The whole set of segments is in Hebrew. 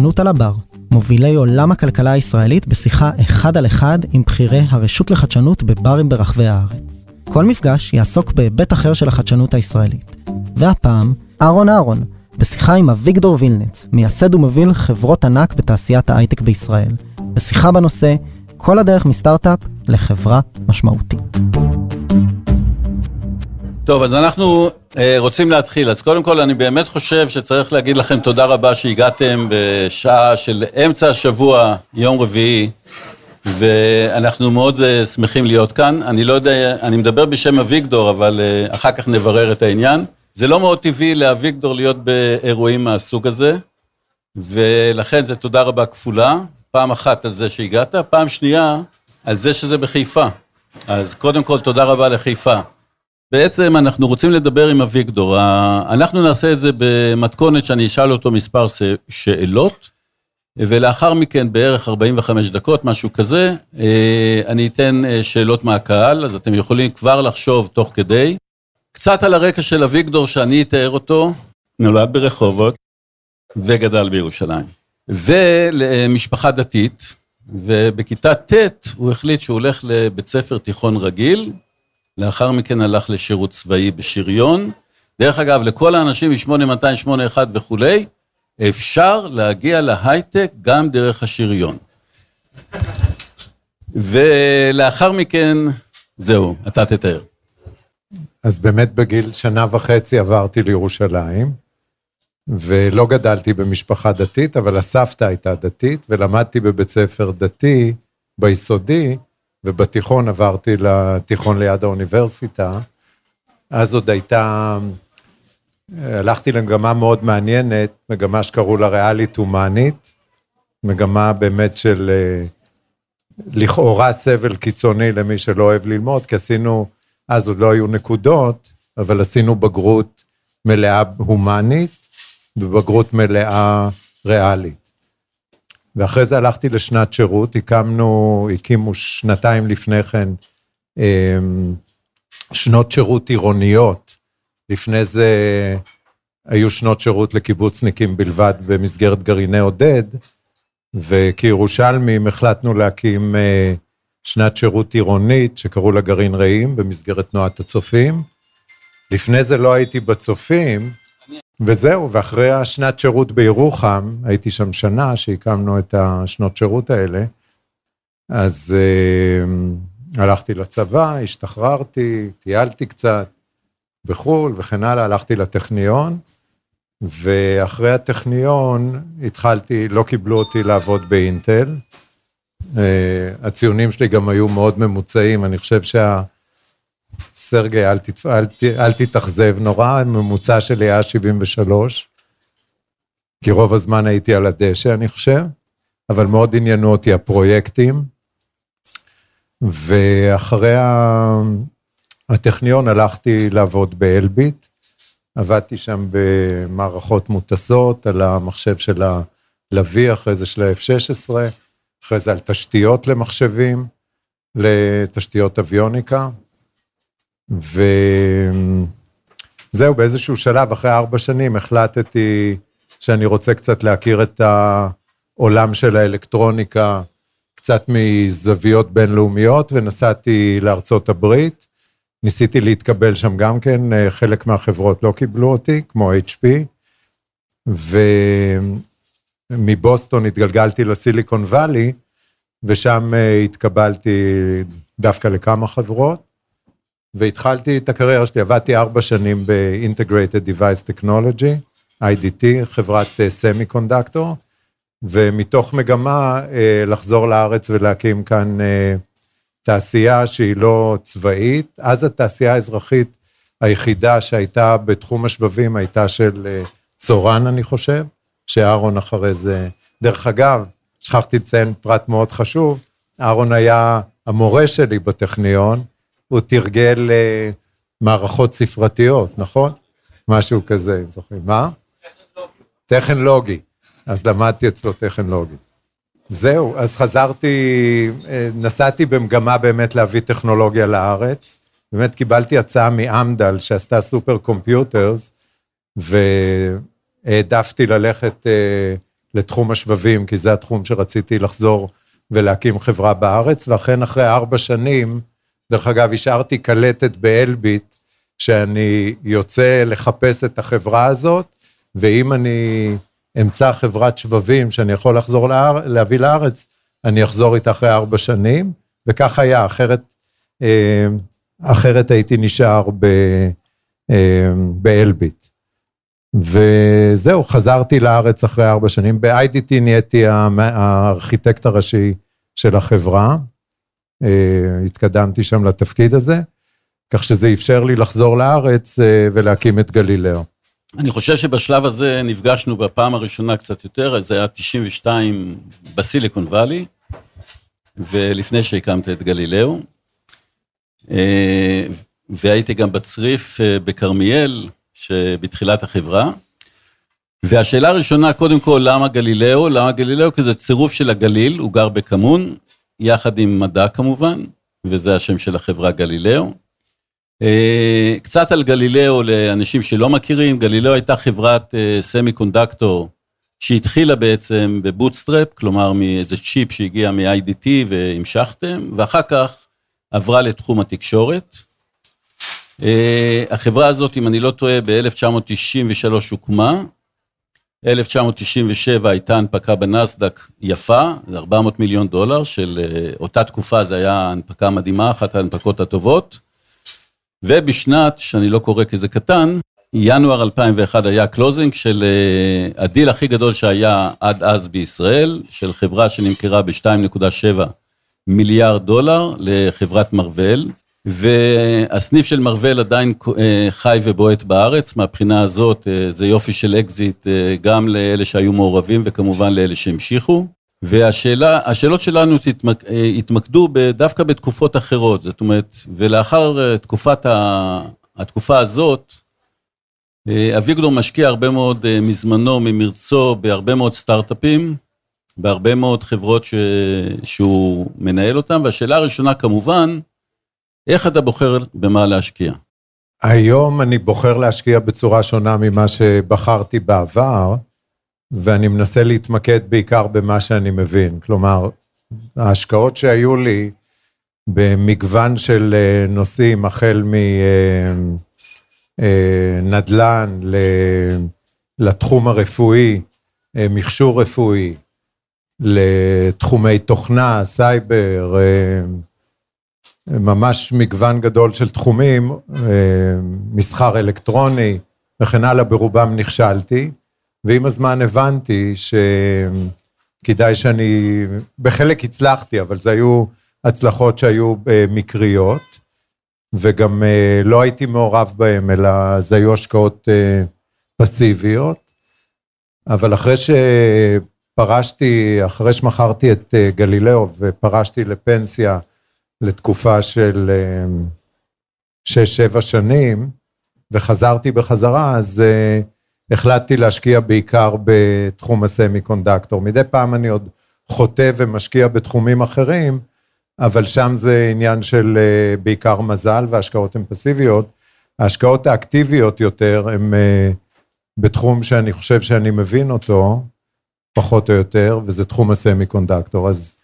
חדשנות על הבר, מובילי עולם הכלכלה הישראלית בשיחה אחד על אחד עם בכירי הרשות לחדשנות בברים ברחבי הארץ. כל מפגש יעסוק בהיבט אחר של החדשנות הישראלית. והפעם, אהרון אהרון, בשיחה עם אביגדור וילנץ, מייסד ומוביל חברות ענק בתעשיית ההייטק בישראל. בשיחה בנושא, כל הדרך מסטארט-אפ לחברה משמעותית. טוב, אז אנחנו אה, רוצים להתחיל. אז קודם כל, אני באמת חושב שצריך להגיד לכם תודה רבה שהגעתם בשעה של אמצע השבוע, יום רביעי, ואנחנו מאוד אה, שמחים להיות כאן. אני לא יודע, אני מדבר בשם אביגדור, אבל אה, אחר כך נברר את העניין. זה לא מאוד טבעי לאביגדור להיות באירועים מהסוג הזה, ולכן זה תודה רבה כפולה. פעם אחת על זה שהגעת, פעם שנייה על זה שזה בחיפה. אז קודם כל, תודה רבה לחיפה. בעצם אנחנו רוצים לדבר עם אביגדור. אנחנו נעשה את זה במתכונת שאני אשאל אותו מספר שאלות, ולאחר מכן בערך 45 דקות, משהו כזה, אה, אני אתן אה, שאלות מהקהל, אז אתם יכולים כבר לחשוב תוך כדי. קצת על הרקע של אביגדור שאני אתאר אותו, נולד ברחובות וגדל בירושלים. ולמשפחה דתית, ובכיתה ט' הוא החליט שהוא הולך לבית ספר תיכון רגיל, לאחר מכן הלך לשירות צבאי בשריון. דרך אגב, לכל האנשים מ-8281 וכולי, אפשר להגיע להייטק גם דרך השריון. ולאחר מכן, זהו, אתה תתאר. אז באמת בגיל שנה וחצי עברתי לירושלים, ולא גדלתי במשפחה דתית, אבל הסבתא הייתה דתית, ולמדתי בבית ספר דתי ביסודי, ובתיכון עברתי לתיכון ליד האוניברסיטה. אז עוד הייתה, הלכתי למגמה מאוד מעניינת, מגמה שקראו לה ריאלית הומנית, מגמה באמת של אה, לכאורה סבל קיצוני למי שלא אוהב ללמוד, כי עשינו, אז עוד לא היו נקודות, אבל עשינו בגרות מלאה הומנית ובגרות מלאה ריאלית. ואחרי זה הלכתי לשנת שירות, הקמנו, הקימו שנתיים לפני כן אמ, שנות שירות עירוניות. לפני זה היו שנות שירות לקיבוצניקים בלבד במסגרת גרעיני עודד, וכירושלמים החלטנו להקים אה, שנת שירות עירונית שקראו לה גרעין רעים במסגרת תנועת הצופים. לפני זה לא הייתי בצופים, וזהו, ואחרי השנת שירות בירוחם, הייתי שם שנה שהקמנו את השנות שירות האלה, אז אה, הלכתי לצבא, השתחררתי, טיילתי קצת בחו"ל וכן הלאה, הלכתי לטכניון, ואחרי הטכניון התחלתי, לא קיבלו אותי לעבוד באינטל. אה, הציונים שלי גם היו מאוד ממוצעים, אני חושב שה... סרגי, אל, תת, אל, אל תתאכזב נורא, הממוצע שלי היה 73, כי רוב הזמן הייתי על הדשא, אני חושב, אבל מאוד עניינו אותי הפרויקטים, ואחרי הטכניון הלכתי לעבוד באלביט, עבדתי שם במערכות מוטסות, על המחשב של הלוי, אחרי זה של ה-F-16, אחרי זה על תשתיות למחשבים, לתשתיות אביוניקה. וזהו, באיזשהו שלב, אחרי ארבע שנים, החלטתי שאני רוצה קצת להכיר את העולם של האלקטרוניקה קצת מזוויות בינלאומיות, ונסעתי לארצות הברית. ניסיתי להתקבל שם גם כן, חלק מהחברות לא קיבלו אותי, כמו HP, ומבוסטון התגלגלתי לסיליקון וואלי, ושם התקבלתי דווקא לכמה חברות. והתחלתי את הקריירה שלי, עבדתי ארבע שנים ב-Integrated Device Technology, IDT, חברת סמי uh, קונדקטור, ומתוך מגמה uh, לחזור לארץ ולהקים כאן uh, תעשייה שהיא לא צבאית, אז התעשייה האזרחית היחידה שהייתה בתחום השבבים הייתה של אה, צורן, אני חושב, שאהרון אחרי זה... דרך אגב, שכחתי לציין פרט מאוד חשוב, אהרון היה המורה שלי בטכניון, הוא תרגל אה, מערכות ספרתיות, נכון? משהו כזה, אם זוכרים. מה? טכן לוגי. אז למדתי אצלו טכן לוגי. זהו, אז חזרתי, אה, נסעתי במגמה באמת להביא טכנולוגיה לארץ. באמת קיבלתי הצעה מאמדל שעשתה סופר קומפיוטרס, והעדפתי ללכת אה, לתחום השבבים, כי זה התחום שרציתי לחזור ולהקים חברה בארץ, ואכן אחרי ארבע שנים, דרך אגב, השארתי קלטת באלביט, שאני יוצא לחפש את החברה הזאת, ואם אני אמצא חברת שבבים שאני יכול לחזור לאר... להביא לארץ, אני אחזור איתה אחרי ארבע שנים, וכך היה, אחרת, אה, אחרת הייתי נשאר ב, אה, באלביט. וזהו, חזרתי לארץ אחרי ארבע שנים. ב-IDT נהייתי הארכיטקט הראשי של החברה, התקדמתי שם לתפקיד הזה, כך שזה אפשר לי לחזור לארץ ולהקים את גלילאו. אני חושב שבשלב הזה נפגשנו בפעם הראשונה קצת יותר, זה היה 92 בסיליקון וואלי, ולפני שהקמת את גלילאו. אה, והייתי גם בצריף אה, בכרמיאל, שבתחילת החברה. והשאלה הראשונה, קודם כל, למה גלילאו? למה גלילאו? כי זה צירוף של הגליל, הוא גר בכמון, יחד עם מדע כמובן, וזה השם של החברה גלילאו. אה, קצת על גלילאו לאנשים שלא מכירים, גלילאו הייתה חברת semiconductor שהתחילה בעצם ב bootstrap, כלומר מאיזה צ'יפ שהגיע מ-IDT והמשכתם, ואחר כך עברה לתחום התקשורת. אה, החברה הזאת, אם אני לא טועה, ב-1993 הוקמה, 1997 הייתה הנפקה בנסדק יפה, זה 400 מיליון דולר, של אה, אותה תקופה זה היה הנפקה מדהימה, אחת ההנפקות הטובות. ובשנת, שאני לא קורא כי זה קטן, ינואר 2001 היה closing של uh, הדיל הכי גדול שהיה עד אז בישראל, של חברה שנמכרה ב-2.7 מיליארד דולר לחברת Marvell, והסניף של Marvell עדיין uh, חי ובועט בארץ, מהבחינה הזאת uh, זה יופי של אקזיט uh, גם לאלה שהיו מעורבים וכמובן לאלה שהמשיכו. והשאלה, השאלות שלנו תתמק, התמקדו דווקא בתקופות אחרות, זאת אומרת, ולאחר אה, תקופת ה, התקופה הזאת, אה, אביגדור משקיע הרבה מאוד אה, מזמנו, ממרצו, בהרבה מאוד סטארט-אפים, בהרבה מאוד חברות ש, שהוא מנהל אותן, והשאלה הראשונה כמובן, איך אתה בוחר במה להשקיע? היום אני בוחר להשקיע בצורה שונה ממה שבחרתי בעבר. ואני מנסה להתמקד בעיקר במה שאני מבין. כלומר, ההשקעות שהיו לי במגוון של אה, נושאים, החל מנדל"ן אה, לתחום הרפואי, אה, מכשור רפואי, לתחומי תוכנה, סייבר, ממש מגוון גדול של תחומים, מסחר אלקטרוני וכן הלאה, ברובם נכשלתי. ועם הזמן הבנתי שכדאי שאני, בחלק הצלחתי, אבל זה היו הצלחות שהיו אה, מקריות, וגם אה, לא הייתי מעורב בהן, אלא זה היו השקעות אה, פסיביות. אבל אחרי שפרשתי, אחרי שמכרתי את גלילאו ופרשתי לפנסיה לתקופה של שש-שבע שנים, וחזרתי בחזרה, אז החלטתי להשקיע בעיקר בתחום הסמי קונדקטור. מדי פעם אני עוד חוטא ומשקיע בתחומים אחרים, אבל שם זה עניין של אה, בעיקר מזל והשקעות הן פסיביות. ההשקעות האקטיביות יותר הן אה, בתחום שאני חושב שאני מבין אותו, פחות או יותר, וזה תחום הסמי קונדקטור. אז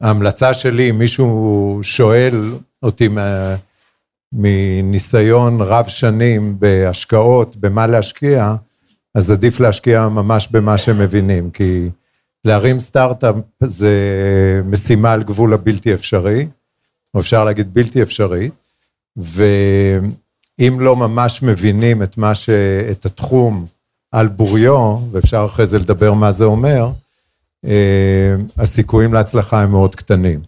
ההמלצה שלי, אם מישהו שואל אותי מניסיון רב שנים בהשקעות, במה להשקיע, אז עדיף להשקיע ממש במה שהם מבינים, כי להרים סטארט-אפ זה משימה על גבול הבלתי אפשרי, או אפשר להגיד בלתי אפשרי, ואם לא ממש מבינים את ש... את התחום על בוריו, ואפשר אחרי זה לדבר מה זה אומר, הסיכויים להצלחה הם מאוד קטנים.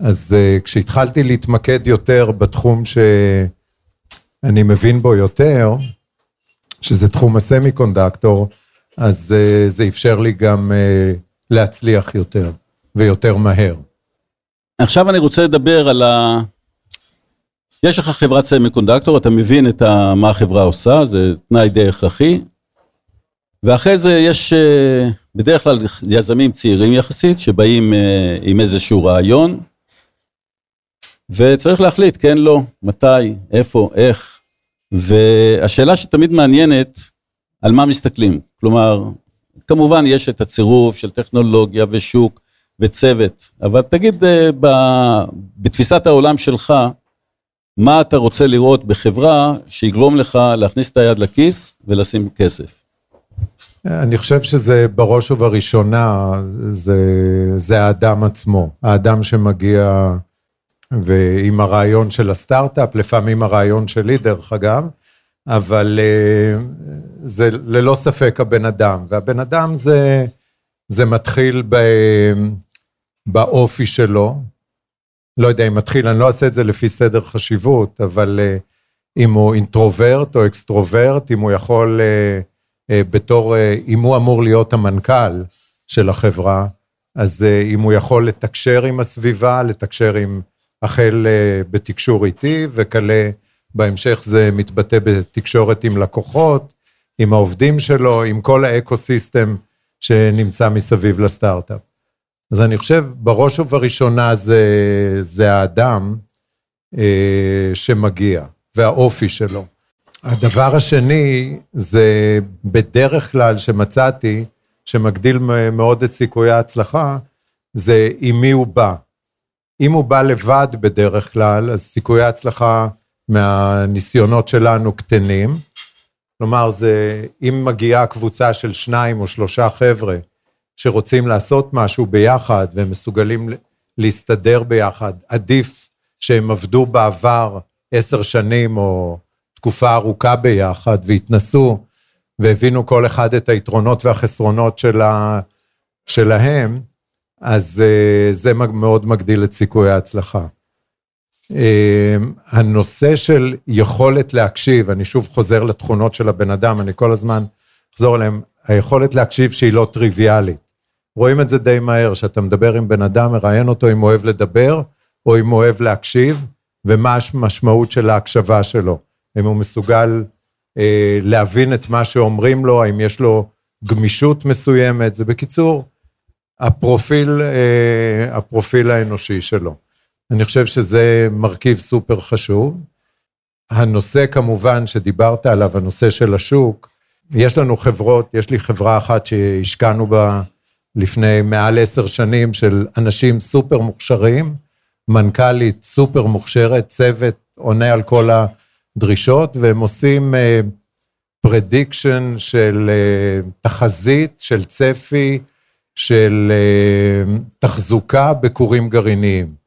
אז אה, כשהתחלתי להתמקד יותר בתחום ש... אני מבין בו יותר, שזה תחום הסמי קונדקטור, אז uh, זה אפשר לי גם להצליח יותר, ויותר מהר. עכשיו אני רוצה לדבר על ה... יש לך חברת סמי קונדקטור, אתה מבין את ה... מה החברה עושה, זה תנאי די הכרחי. ואחרי זה יש בדרך כלל יזמים צעירים יחסית, שבאים uh, עם איזשהו רעיון, וצריך להחליט כן, לא, מתי, איפה, איך. והשאלה שתמיד מעניינת, על מה מסתכלים. כלומר, כמובן יש את הצירוף של טכנולוגיה ושוק וצוות, אבל תגיד אה, ב, בתפיסת העולם שלך, מה אתה רוצה לראות בחברה שיגרום לך להכניס את היד לכיס ולשים כסף? אני חושב שזה בראש ובראשונה, זה, זה האדם עצמו, האדם שמגיע ועם הרעיון של הסטארט-אפ, לפעמים הרעיון שלי דרך אגב, אבל אה, זה ללא ספק הבן אדם, והבן אדם זה, זה מתחיל ב, באופי שלו, לא יודע אם מתחיל, אני לא אעשה את זה לפי סדר חשיבות, אבל אה, אם הוא אינטרוברט או אקסטרוברט, אם הוא יכול אה, בתור, אם הוא אמור להיות המנכ"ל של החברה, אז אם הוא יכול לתקשר עם הסביבה, לתקשר עם, החל בתקשור איתי, וכלה בהמשך זה מתבטא בתקשורת עם לקוחות, עם העובדים שלו, עם כל האקו-סיסטם שנמצא מסביב לסטארט-אפ. אז אני חושב, בראש ובראשונה זה, זה האדם אה, שמגיע, והאופי שלו. הדבר השני, זה בדרך כלל שמצאתי, שמגדיל מאוד את סיכויי ההצלחה, זה עם מי הוא בא. אם הוא בא לבד בדרך כלל, אז סיכויי ההצלחה מהניסיונות שלנו קטנים. כלומר, זה, אם מגיעה קבוצה של שניים או שלושה חבר'ה שרוצים לעשות משהו ביחד והם מסוגלים להסתדר ביחד, עדיף שהם עבדו בעבר עשר שנים או תקופה ארוכה ביחד והתנסו והבינו כל אחד את היתרונות והחסרונות שלה, שלהם, אז אה, זה מאוד מגדיל את סיכויי ההצלחה. אמ, הנושא של יכולת להקשיב, אני שוב חוזר לתכונות של הבן אדם, אני כל הזמן אחזור אליהם, היכולת להקשיב שהיא לא טריוויאלית. רואים את זה די מהר, שאתה מדבר עם בן אדם, מראיין אותו אם הוא אוהב לדבר, או אם הוא אוהב להקשיב, ומה המשמעות של ההקשבה שלו. אם הוא מסוגל אה, להבין את מה שאומרים לו, האם יש לו גמישות מסוימת, זה בקיצור, הפרופיל, אה, הפרופיל האנושי שלו. אני חושב שזה מרכיב סופר חשוב. הנושא כמובן שדיברת עליו, הנושא של השוק, יש לנו חברות, יש לי חברה אחת שהשקענו בה לפני מעל עשר שנים של אנשים סופר מוכשרים, מנכ"לית סופר מוכשרת, צוות עונה על כל הדרישות, והם עושים prediction uh, של uh, תחזית, של צפי, של uh, תחזוקה בכורים גרעיניים.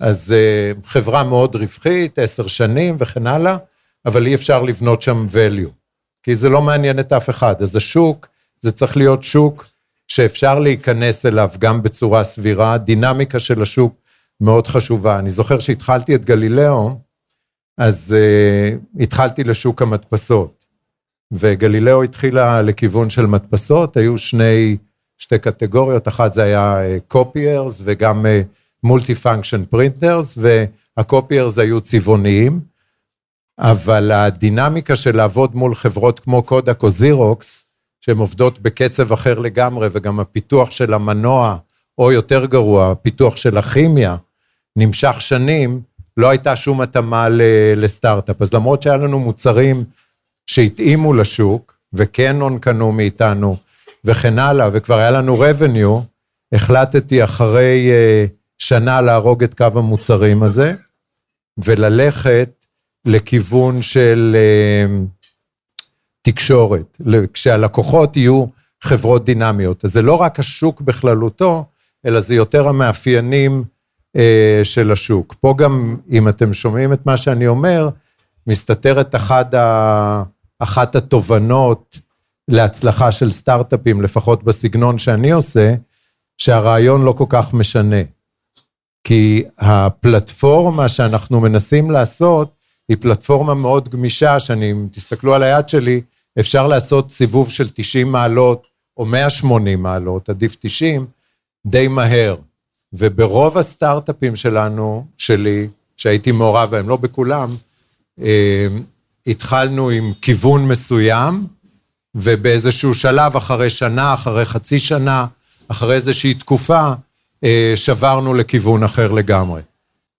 אז אה, חברה מאוד רווחית, עשר שנים וכן הלאה, אבל אי אפשר לבנות שם value, כי זה לא מעניין את אף אחד. אז השוק, זה צריך להיות שוק שאפשר להיכנס אליו גם בצורה סבירה, הדינמיקה של השוק מאוד חשובה. אני זוכר שהתחלתי את גלילאו, אז uh, התחלתי לשוק המדפסות, וגלילאו התחילה לכיוון של מדפסות, היו שני, שתי קטגוריות, אחת זה היה copiers uh, וגם multi function printers, וה copiers היו צבעוניים, אבל הדינמיקה של לעבוד מול חברות כמו Kodak או Xerox, שהן עובדות בקצב אחר לגמרי, וגם הפיתוח של המנוע, או יותר גרוע, הפיתוח של הכימיה, נמשך שנים, לא הייתה שום התאמה לסטארט-אפ. אז למרות שהיה לנו מוצרים שהתאימו לשוק, וקנון קנו מאיתנו, וכן הלאה, וכבר היה לנו revenue, החלטתי אחרי uh, שנה להרוג את קו המוצרים הזה, וללכת לכיוון של uh, תקשורת, כשהלקוחות יהיו חברות דינמיות. אז זה לא רק השוק בכללותו, אלא זה יותר המאפיינים של השוק. פה גם, אם אתם שומעים את מה שאני אומר, מסתתרת אחת, ה, אחת התובנות להצלחה של סטארט-אפים, לפחות בסגנון שאני עושה, שהרעיון לא כל כך משנה. כי הפלטפורמה שאנחנו מנסים לעשות היא פלטפורמה מאוד גמישה, שאני, אם תסתכלו על היד שלי, אפשר לעשות סיבוב של 90 מעלות או 180 מעלות, עדיף 90, די מהר. וברוב הסטארט-אפים שלנו, שלי, שהייתי מעורב בהם, לא בכולם, אה, התחלנו עם כיוון מסוים, ובאיזשהו שלב, אחרי שנה, אחרי חצי שנה, אחרי איזושהי תקופה, אה, שברנו לכיוון אחר לגמרי.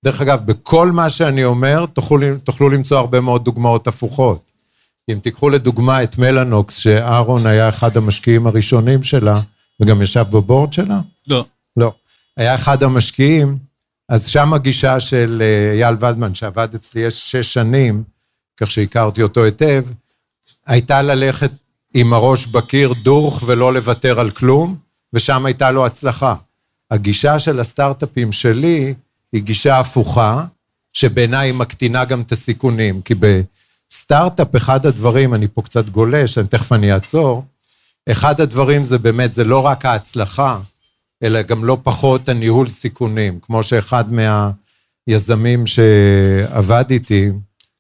דרך אגב, בכל מה שאני אומר, תוכלו, תוכלו למצוא הרבה מאוד דוגמאות הפוכות. אם תיקחו לדוגמה את מלאנוקס, שאהרון היה אחד המשקיעים הראשונים שלה, וגם ישב בבורד שלה? לא. היה אחד המשקיעים, אז שם הגישה של אה, אייל ולדמן, שעבד אצלי שש שנים, כך שהכרתי אותו היטב, הייתה ללכת עם הראש בקיר דוך ולא לוותר על כלום, ושם הייתה לו הצלחה. הגישה של הסטארט-אפים שלי היא גישה הפוכה, שבעיניי היא מקטינה גם את הסיכונים, כי בסטארט-אפ אחד הדברים, אני פה קצת גולש, אני תכף אני אעצור, אחד הדברים זה באמת, זה לא רק ההצלחה, אלא גם לא פחות הניהול סיכונים, כמו שאחד מהיזמים שעבד איתי,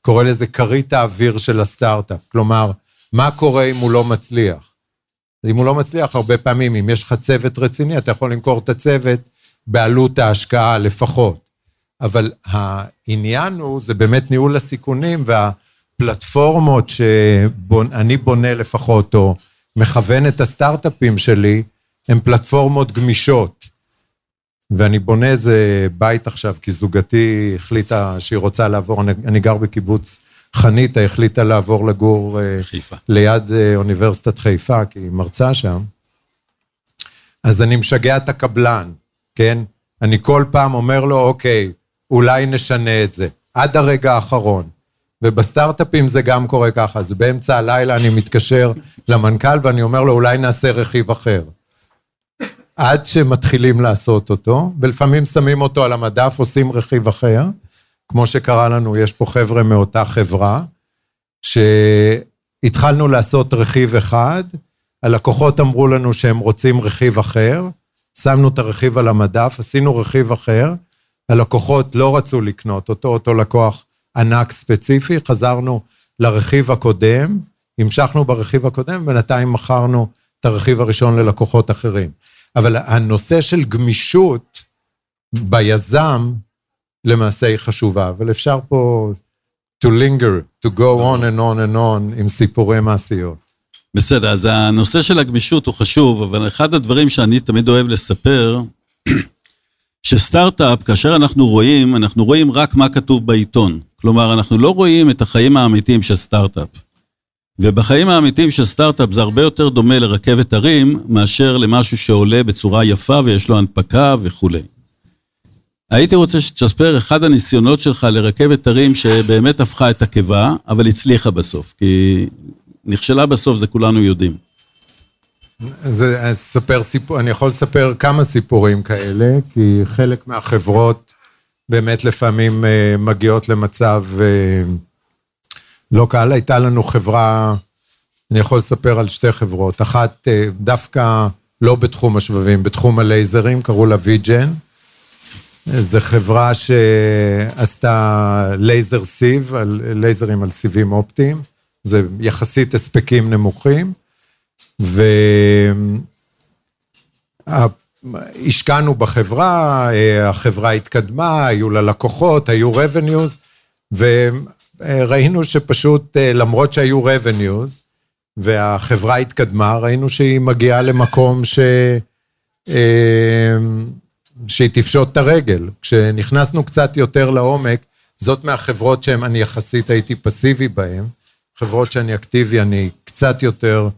קורא לזה כרית האוויר של הסטארט-אפ. כלומר, מה קורה אם הוא לא מצליח? אם הוא לא מצליח, הרבה פעמים, אם יש לך צוות רציני, אתה יכול למכור את הצוות בעלות ההשקעה לפחות. אבל העניין הוא, זה באמת ניהול הסיכונים והפלטפורמות שאני בונה לפחות, או מכוון את הסטארט-אפים שלי, הן פלטפורמות גמישות. ואני בונה איזה בית עכשיו, כי זוגתי החליטה שהיא רוצה לעבור, אני, אני גר בקיבוץ חניתה, החליטה לעבור לגור אה, חיפה. ליד אה, אוניברסיטת חיפה, כי היא מרצה שם. אז אני משגע את הקבלן, כן? אני כל פעם אומר לו, אוקיי, אולי נשנה את זה, עד הרגע האחרון. ובסטארט-אפים זה גם קורה ככה, אז באמצע הלילה אני מתקשר למנכ"ל ואני אומר לו, אולי נעשה רכיב אחר. עד שמתחילים לעשות אותו, ולפעמים שמים אותו על המדף, עושים רכיב אחר, כמו שקרה לנו, יש פה חבר'ה מאותה חברה, שהתחלנו לעשות רכיב אחד, הלקוחות אמרו לנו שהם רוצים רכיב אחר, שמנו את הרכיב על המדף, עשינו רכיב אחר, הלקוחות לא רצו לקנות אותו, אותו לקוח ענק ספציפי, חזרנו לרכיב הקודם, המשכנו ברכיב הקודם, בינתיים מכרנו את הרכיב הראשון ללקוחות אחרים. אבל הנושא של גמישות ביזם, למעשה היא חשובה, אבל אפשר פה to linger, to go on and on and on עם סיפורי מעשיות. בסדר, אז הנושא של הגמישות הוא חשוב, אבל אחד הדברים שאני תמיד אוהב לספר, שסטארט-אפ, כאשר אנחנו רואים, אנחנו רואים רק מה כתוב בעיתון. כלומר, אנחנו לא רואים את החיים האמיתיים של סטארט-אפ. ובחיים האמיתיים של סטארט-אפ זה הרבה יותר דומה לרכבת הרים, מאשר למשהו שעולה בצורה יפה ויש לו הנפקה וכולי. הייתי רוצה שתספר אחד הניסיונות שלך לרכבת הרים שבאמת הפכה את הקיבה, אבל הצליחה בסוף, כי נכשלה בסוף, זה כולנו יודעים. אז אספר סיפור, אני יכול לספר כמה סיפורים כאלה, כי חלק מהחברות באמת לפעמים אה, מגיעות למצב אה, לא קל. הייתה לנו חברה, אני יכול לספר על שתי חברות, אחת אה, דווקא לא בתחום השבבים, בתחום הלייזרים, קראו לה ויג'ן. זו חברה שעשתה לייזר סיב, לייזרים על סיבים אופטיים, זה יחסית הספקים נמוכים, והשקענו בחברה, החברה התקדמה, היו לה לקוחות, היו revenues, וראינו שפשוט למרות שהיו revenues, והחברה התקדמה, ראינו שהיא מגיעה למקום ש... שהיא תפשוט את הרגל. כשנכנסנו קצת יותר לעומק, זאת מהחברות שאני יחסית הייתי פסיבי בהן, חברות שאני אקטיבי, אני קצת יותר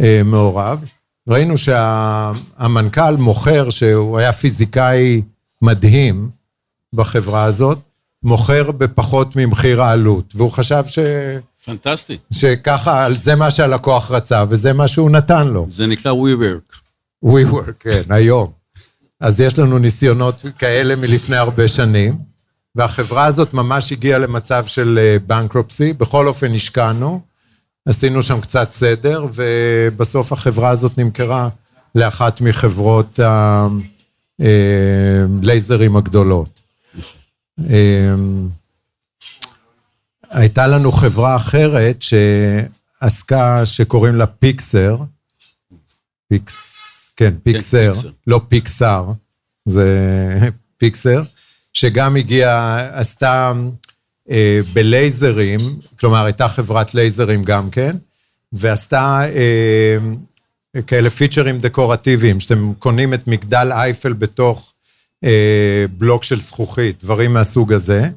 אה, מעורב. ראינו שהמנכ"ל מוכר, שהוא היה פיזיקאי מדהים בחברה הזאת, מוכר בפחות ממחיר העלות, והוא חשב ש... פנטסטי. שככה, זה מה שהלקוח רצה, וזה מה שהוא נתן לו. זה נקרא WeWork. WeWork, כן, היום. אז יש לנו ניסיונות כאלה מלפני הרבה שנים, והחברה הזאת ממש הגיעה למצב של בנקרופסי, אה, בכל אופן השקענו, עשינו שם קצת סדר, ובסוף החברה הזאת נמכרה לאחת מחברות הלייזרים אה, הגדולות. אה, הייתה לנו חברה אחרת שעסקה, שקוראים לה פיקסר, פיקס, כן, פיקסר, פיקסר. לא פיקסר, זה פיקסר, שגם הגיעה, עשתה אה, בלייזרים, כלומר הייתה חברת לייזרים גם כן, ועשתה אה, כאלה features דקורטיביים, שאתם קונים את מגדל אייפל בתוך אה, בלוק של זכוכית, דברים מהסוג הזה,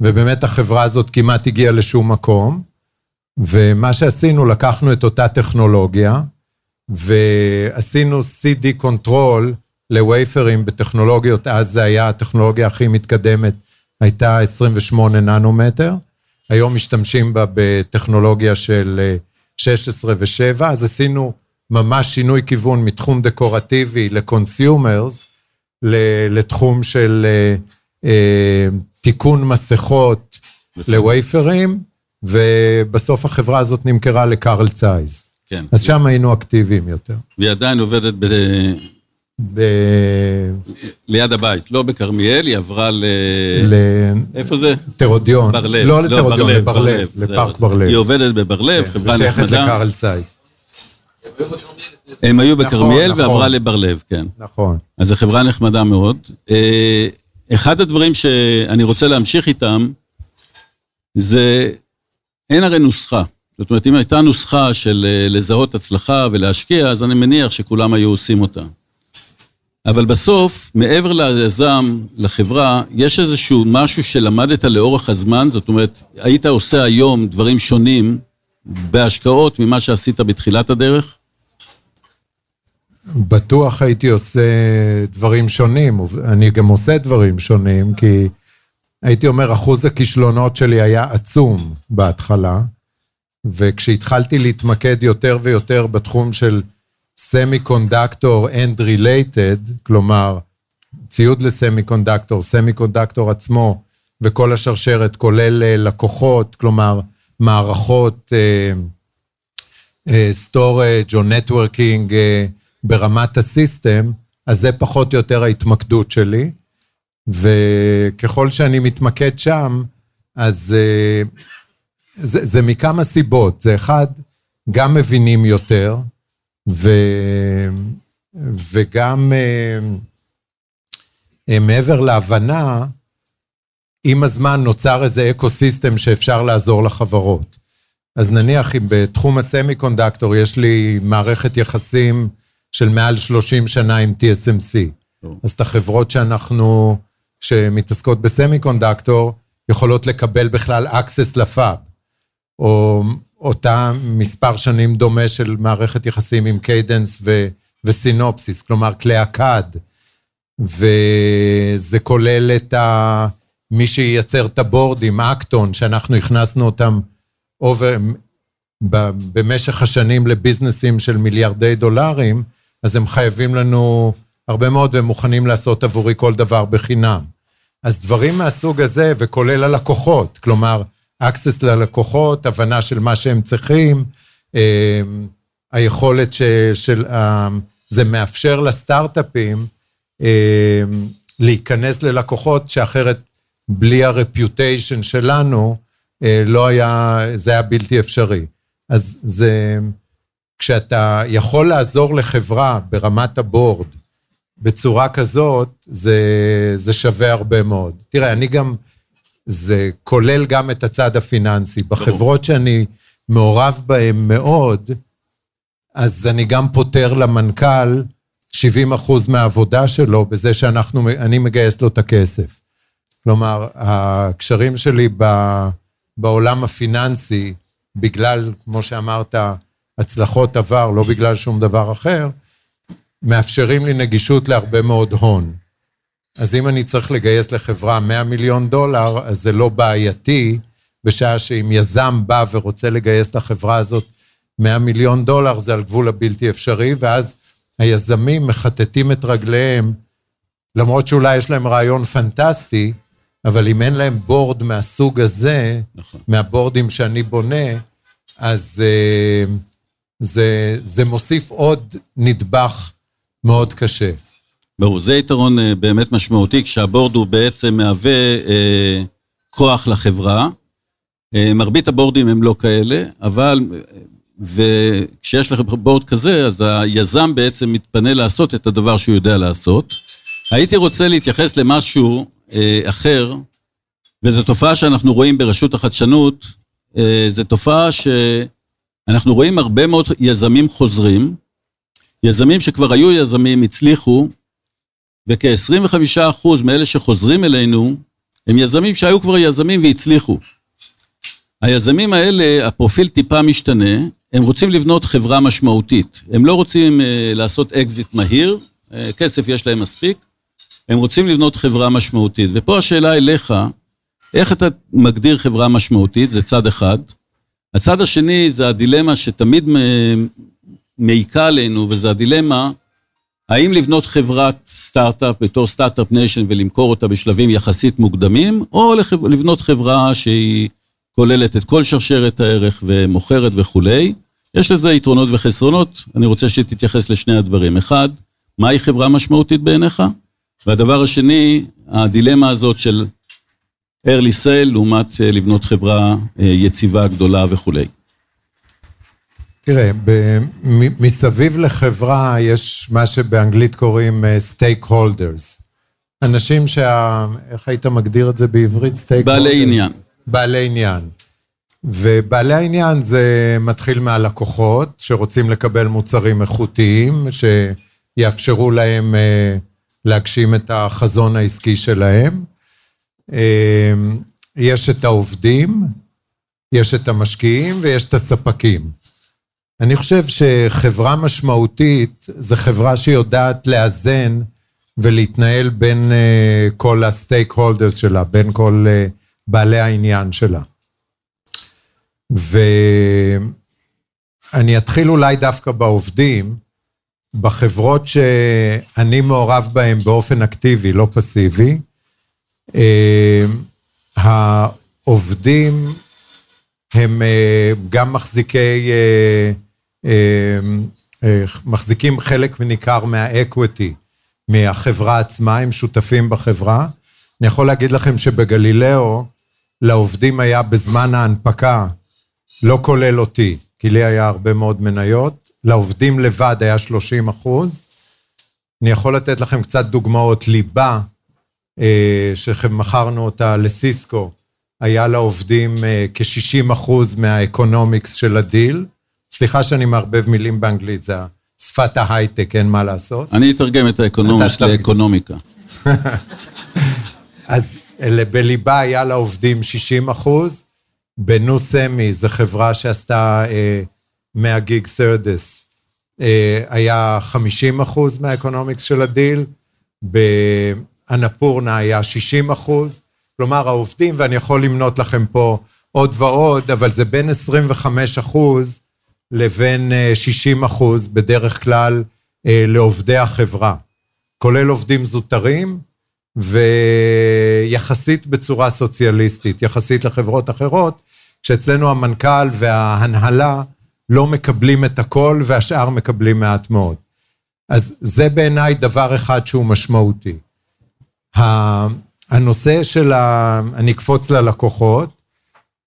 ובאמת החברה הזאת כמעט הגיעה לשום מקום, ומה שעשינו, לקחנו את אותה טכנולוגיה, ועשינו CD control לווייפרים בטכנולוגיות, אז זה היה הטכנולוגיה הכי מתקדמת, הייתה 28 ננומטר, היום משתמשים בה בטכנולוגיה של אה, 16 ו-7, אז עשינו ממש שינוי כיוון מתחום דקורטיבי ל consumers, לתחום של אה, אה, תיקון מסכות לווייפרים, ובסוף החברה הזאת נמכרה ל Carl Zeiss. כן. אז שם היינו אקטיביים יותר. והיא עדיין עובדת ב... ב... ליד הבית, לא בכרמיאל, היא עברה ל... איפה זה? לתרדיון. בר-לב. לא לתרדיון, בר-לב, לבר-לב. לפארק בר-לב. היא עובדת בבר-לב, כן, חברה ושייכת נחמדה. לקארל צייז. הם היו בכרמיאל נכון. ועברה לבר-לב, כן. נכון. אז זו חברה נחמדה מאוד. אה, אחד הדברים שאני רוצה להמשיך איתם, זה, אין הרי נוסחה. זאת אומרת, אם הייתה נוסחה של אה, לזהות הצלחה ולהשקיע, אז אני מניח שכולם היו עושים אותה. אבל בסוף, מעבר ליזם, לחברה, יש איזשהו משהו שלמדת לאורך הזמן, זאת אומרת, היית עושה היום דברים שונים בהשקעות ממה שעשית בתחילת הדרך? בטוח הייתי עושה דברים שונים, אני גם עושה דברים שונים, כי הייתי אומר, אחוז הכישלונות שלי היה עצום בהתחלה, וכשהתחלתי להתמקד יותר ויותר בתחום של קונדקטור and related, כלומר, ציוד לסמי קונדקטור, סמי קונדקטור עצמו, וכל השרשרת, כולל אה, לקוחות, כלומר, מערכות storage או networking ברמת ה system, אז זה פחות או יותר ההתמקדות שלי, וככל שאני מתמקד שם, אז אה, זה, זה מכמה סיבות. זה אחד, גם מבינים יותר, ו, וגם אה, אה, מעבר להבנה, עם הזמן נוצר איזה eco system שאפשר לעזור לחברות. אז נניח אם בתחום ה semi conductor יש לי מערכת יחסים של מעל 30 שנה עם TSMC, טוב. אז את החברות שאנחנו, שמתעסקות ב semi conductor, יכולות לקבל בכלל access ל fab, או אותה מספר שנים דומה של מערכת יחסים עם Cadence ו- וסינופסיס, כלומר כלי הקאד, וזה כולל את ה... מי שייצר את הבורדים, אקטון, שאנחנו הכנסנו אותם over, ב- במשך השנים לביזנסים של מיליארדי דולרים, אז הם חייבים לנו הרבה מאוד והם מוכנים לעשות עבורי כל דבר בחינם. אז דברים מהסוג הזה, וכולל הלקוחות, כלומר, access ללקוחות, הבנה של מה שהם צריכים, אה, היכולת ש, של, אה, זה מאפשר לסטארט-אפים אה, להיכנס ללקוחות שאחרת בלי הרפיוטיישן שלנו, אה, לא היה, זה היה בלתי אפשרי. אז זה, כשאתה יכול לעזור לחברה ברמת הבורד בצורה כזאת, זה, זה שווה הרבה מאוד. תראה, אני גם, זה כולל גם את הצד הפיננסי. בחברות שאני מעורב בהן מאוד, אז אני גם פותר למנכ"ל 70 אחוז מהעבודה שלו בזה שאנחנו, אני מגייס לו את הכסף. כלומר, הקשרים שלי ב, בעולם הפיננסי, בגלל, כמו שאמרת, הצלחות עבר, לא בגלל שום דבר אחר, מאפשרים לי נגישות להרבה מאוד הון. אז אם אני צריך לגייס לחברה 100 מיליון דולר, אז זה לא בעייתי, בשעה שאם יזם בא ורוצה לגייס לחברה הזאת 100 מיליון דולר, זה על גבול הבלתי אפשרי, ואז היזמים מחטטים את רגליהם, למרות שאולי יש להם רעיון פנטסטי, אבל אם אין להם בורד מהסוג הזה, נכון. מהבורדים שאני בונה, אז אה, זה, זה מוסיף עוד נדבך מאוד קשה. ברור, זה יתרון אה, באמת משמעותי, כשהבורד הוא בעצם מהווה אה, כוח לחברה, אה, מרבית הבורדים הם לא כאלה, אבל, וכשיש לך בורד כזה, אז היזם בעצם מתפנה לעשות את הדבר שהוא יודע לעשות. הייתי רוצה להתייחס למשהו אה, אחר, וזו תופעה שאנחנו רואים ברשות החדשנות, אה, זו תופעה שאנחנו רואים הרבה מאוד יזמים חוזרים, יזמים שכבר היו יזמים, הצליחו, וכ-25% מאלה שחוזרים אלינו, הם יזמים שהיו כבר יזמים והצליחו. היזמים האלה, הפרופיל טיפה משתנה, הם רוצים לבנות חברה משמעותית. הם לא רוצים uh, לעשות אקזיט מהיר, uh, כסף יש להם מספיק, הם רוצים לבנות חברה משמעותית. ופה השאלה אליך, איך אתה מגדיר חברה משמעותית? זה צד אחד. הצד השני זה הדילמה שתמיד מעיקה עלינו, וזה הדילמה, האם לבנות חברת סטארט-אפ בתור start-up nation ולמכור אותה בשלבים יחסית מוקדמים, או לבנות חברה שהיא כוללת את כל שרשרת הערך ומוכרת וכולי. יש לזה יתרונות וחסרונות, אני רוצה שתתייחס לשני הדברים. אחד, מהי חברה משמעותית בעיניך? והדבר השני, הדילמה הזאת של early sale לעומת אה, לבנות חברה אה, יציבה, גדולה וכולי. תראה, מסביב לחברה יש מה שבאנגלית קוראים stake uh, holders. אנשים שה... איך היית מגדיר את זה בעברית? stake בעלי holder? עניין. בעלי עניין. ובעלי העניין זה מתחיל מהלקוחות שרוצים לקבל מוצרים איכותיים, שיאפשרו להם להגשים את החזון העסקי שלהם. אה, יש את העובדים, יש את המשקיעים ויש את הספקים. אני חושב שחברה משמעותית זה חברה שיודעת לאזן ולהתנהל בין uh, כל הסטייק הולדרס שלה, בין כל uh, בעלי העניין שלה. ואני אתחיל אולי דווקא בעובדים, בחברות שאני מעורב בהן באופן אקטיבי, לא פסיבי, העובדים הם uh, גם מחזיקי אמ, אה, מחזיקים חלק ניכר מהאקוויטי, מהחברה עצמה, הם שותפים בחברה. אני יכול להגיד לכם שבגלילאו, לעובדים היה בזמן ההנפקה, לא כולל אותי, כי לי היה הרבה מאוד מניות, לעובדים לבד היה 30 אחוז. אני יכול לתת לכם קצת דוגמאות. ליבה, אה, שמכרנו אותה לסיסקו, היה לעובדים אה, כ-60 אחוז מה economics של הדיל. סליחה שאני מערבב מילים באנגלית, זה שפת ההייטק, אין מה לעשות. אני אתרגם את ה economics לאקונומיקה. אז בליאבה היה לעובדים 60 אחוז, בנוסמי, זו חברה שעשתה אה, 100 גיג SerDes, אה, היה 50 אחוז מה economics של הדיל, באנפורנה היה 60 אחוז, כלומר העובדים, ואני יכול למנות לכם פה עוד ועוד, אבל זה בין 25 אחוז לבין 60 אה, אחוז בדרך כלל אה, לעובדי החברה, כולל עובדים זוטרים ויחסית בצורה סוציאליסטית, יחסית לחברות אחרות, שאצלנו המנכ"ל וההנהלה לא מקבלים את הכל והשאר מקבלים מעט מאוד. אז זה בעיניי דבר אחד שהוא משמעותי. הנושא של ה... אני אקפוץ ללקוחות,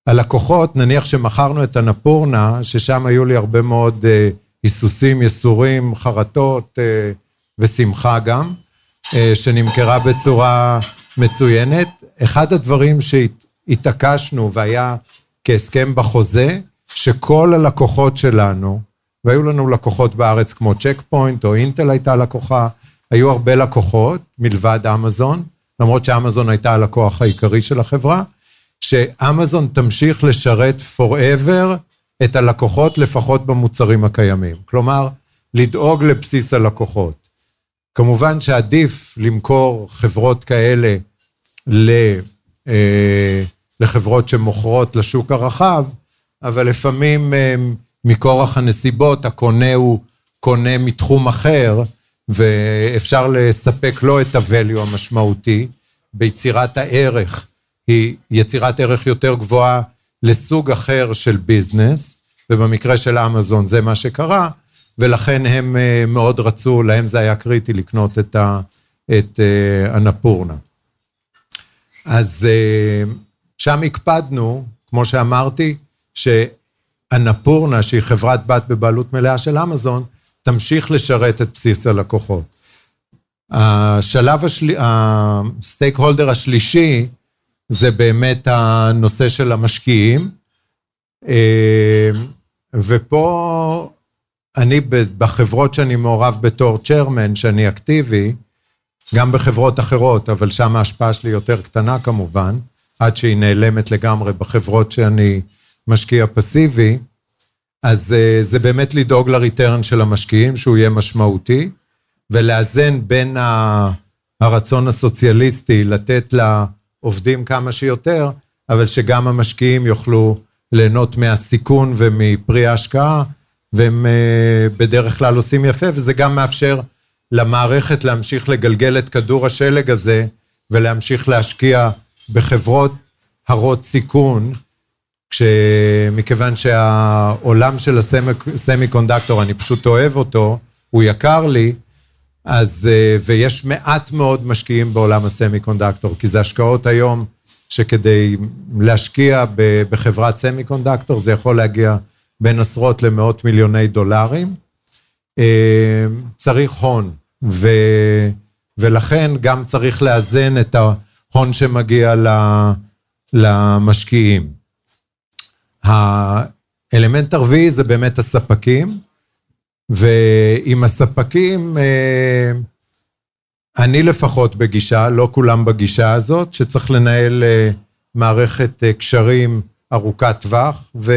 הלקוחות, נניח שמכרנו את הנפורנה, ששם היו לי הרבה מאוד אה, היסוסים, ייסורים, חרטות אה, ושמחה גם, אה, שנמכרה בצורה מצוינת. אחד הדברים שהתעקשנו והיה כהסכם בחוזה, שכל הלקוחות שלנו, והיו לנו לקוחות בארץ כמו צ'ק פוינט או אינטל הייתה לקוחה, היו הרבה לקוחות מלבד אמזון, למרות שאמזון הייתה הלקוח העיקרי של החברה, שאמזון תמשיך לשרת forever את הלקוחות לפחות במוצרים הקיימים. כלומר, לדאוג לבסיס הלקוחות. כמובן שעדיף למכור חברות כאלה אה, לחברות שמוכרות לשוק הרחב, אבל לפעמים אה, מכורח הנסיבות הקונה הוא קונה מתחום אחר, ואפשר לספק לו את ה-value המשמעותי ביצירת הערך היא יצירת ערך יותר גבוהה לסוג אחר של ביזנס, ובמקרה של אמזון זה מה שקרה, ולכן הם אה, מאוד רצו, להם זה היה קריטי לקנות את, ה, את הנפורנה. אז אה, שם הקפדנו, כמו שאמרתי, שאנפורנה, שהיא חברת בת בבעלות מלאה של אמזון, תמשיך לשרת את בסיס הלקוחות. השלב השלי... הסטייק הולדר השלישי זה באמת הנושא של המשקיעים. אה, ופה אני בחברות שאני מעורב בתור צ'רמן, שאני אקטיבי, גם בחברות אחרות, אבל שם ההשפעה שלי יותר קטנה כמובן, עד שהיא נעלמת לגמרי בחברות שאני משקיע פסיבי, אז אה, זה באמת לדאוג לריטרן של המשקיעים, שהוא יהיה משמעותי, ולאזן בין הרצון הסוציאליסטי לתת לעובדים כמה שיותר, אבל שגם המשקיעים יוכלו ליהנות מהסיכון ומפרי ההשקעה, והם אה, בדרך כלל עושים יפה, וזה גם מאפשר למערכת להמשיך לגלגל את כדור השלג הזה, ולהמשיך להשקיע בחברות הרות סיכון, מכיוון שהעולם של הסמי קונדקטור, אני פשוט אוהב אותו, הוא יקר לי, אז, אה, ויש מעט מאוד משקיעים בעולם הסמי קונדקטור, כי זה השקעות היום שכדי להשקיע בחברת סמי קונדקטור זה יכול להגיע בין עשרות למאות מיליוני דולרים. אה, צריך הון, ו, ולכן גם צריך לאזן את ההון שמגיע למשקיעים. האלמנט הרביעי זה באמת הספקים, ועם הספקים, אה, אני לפחות בגישה, לא כולם בגישה הזאת, שצריך לנהל אה, מערכת קשרים ארוכת טווח, ו...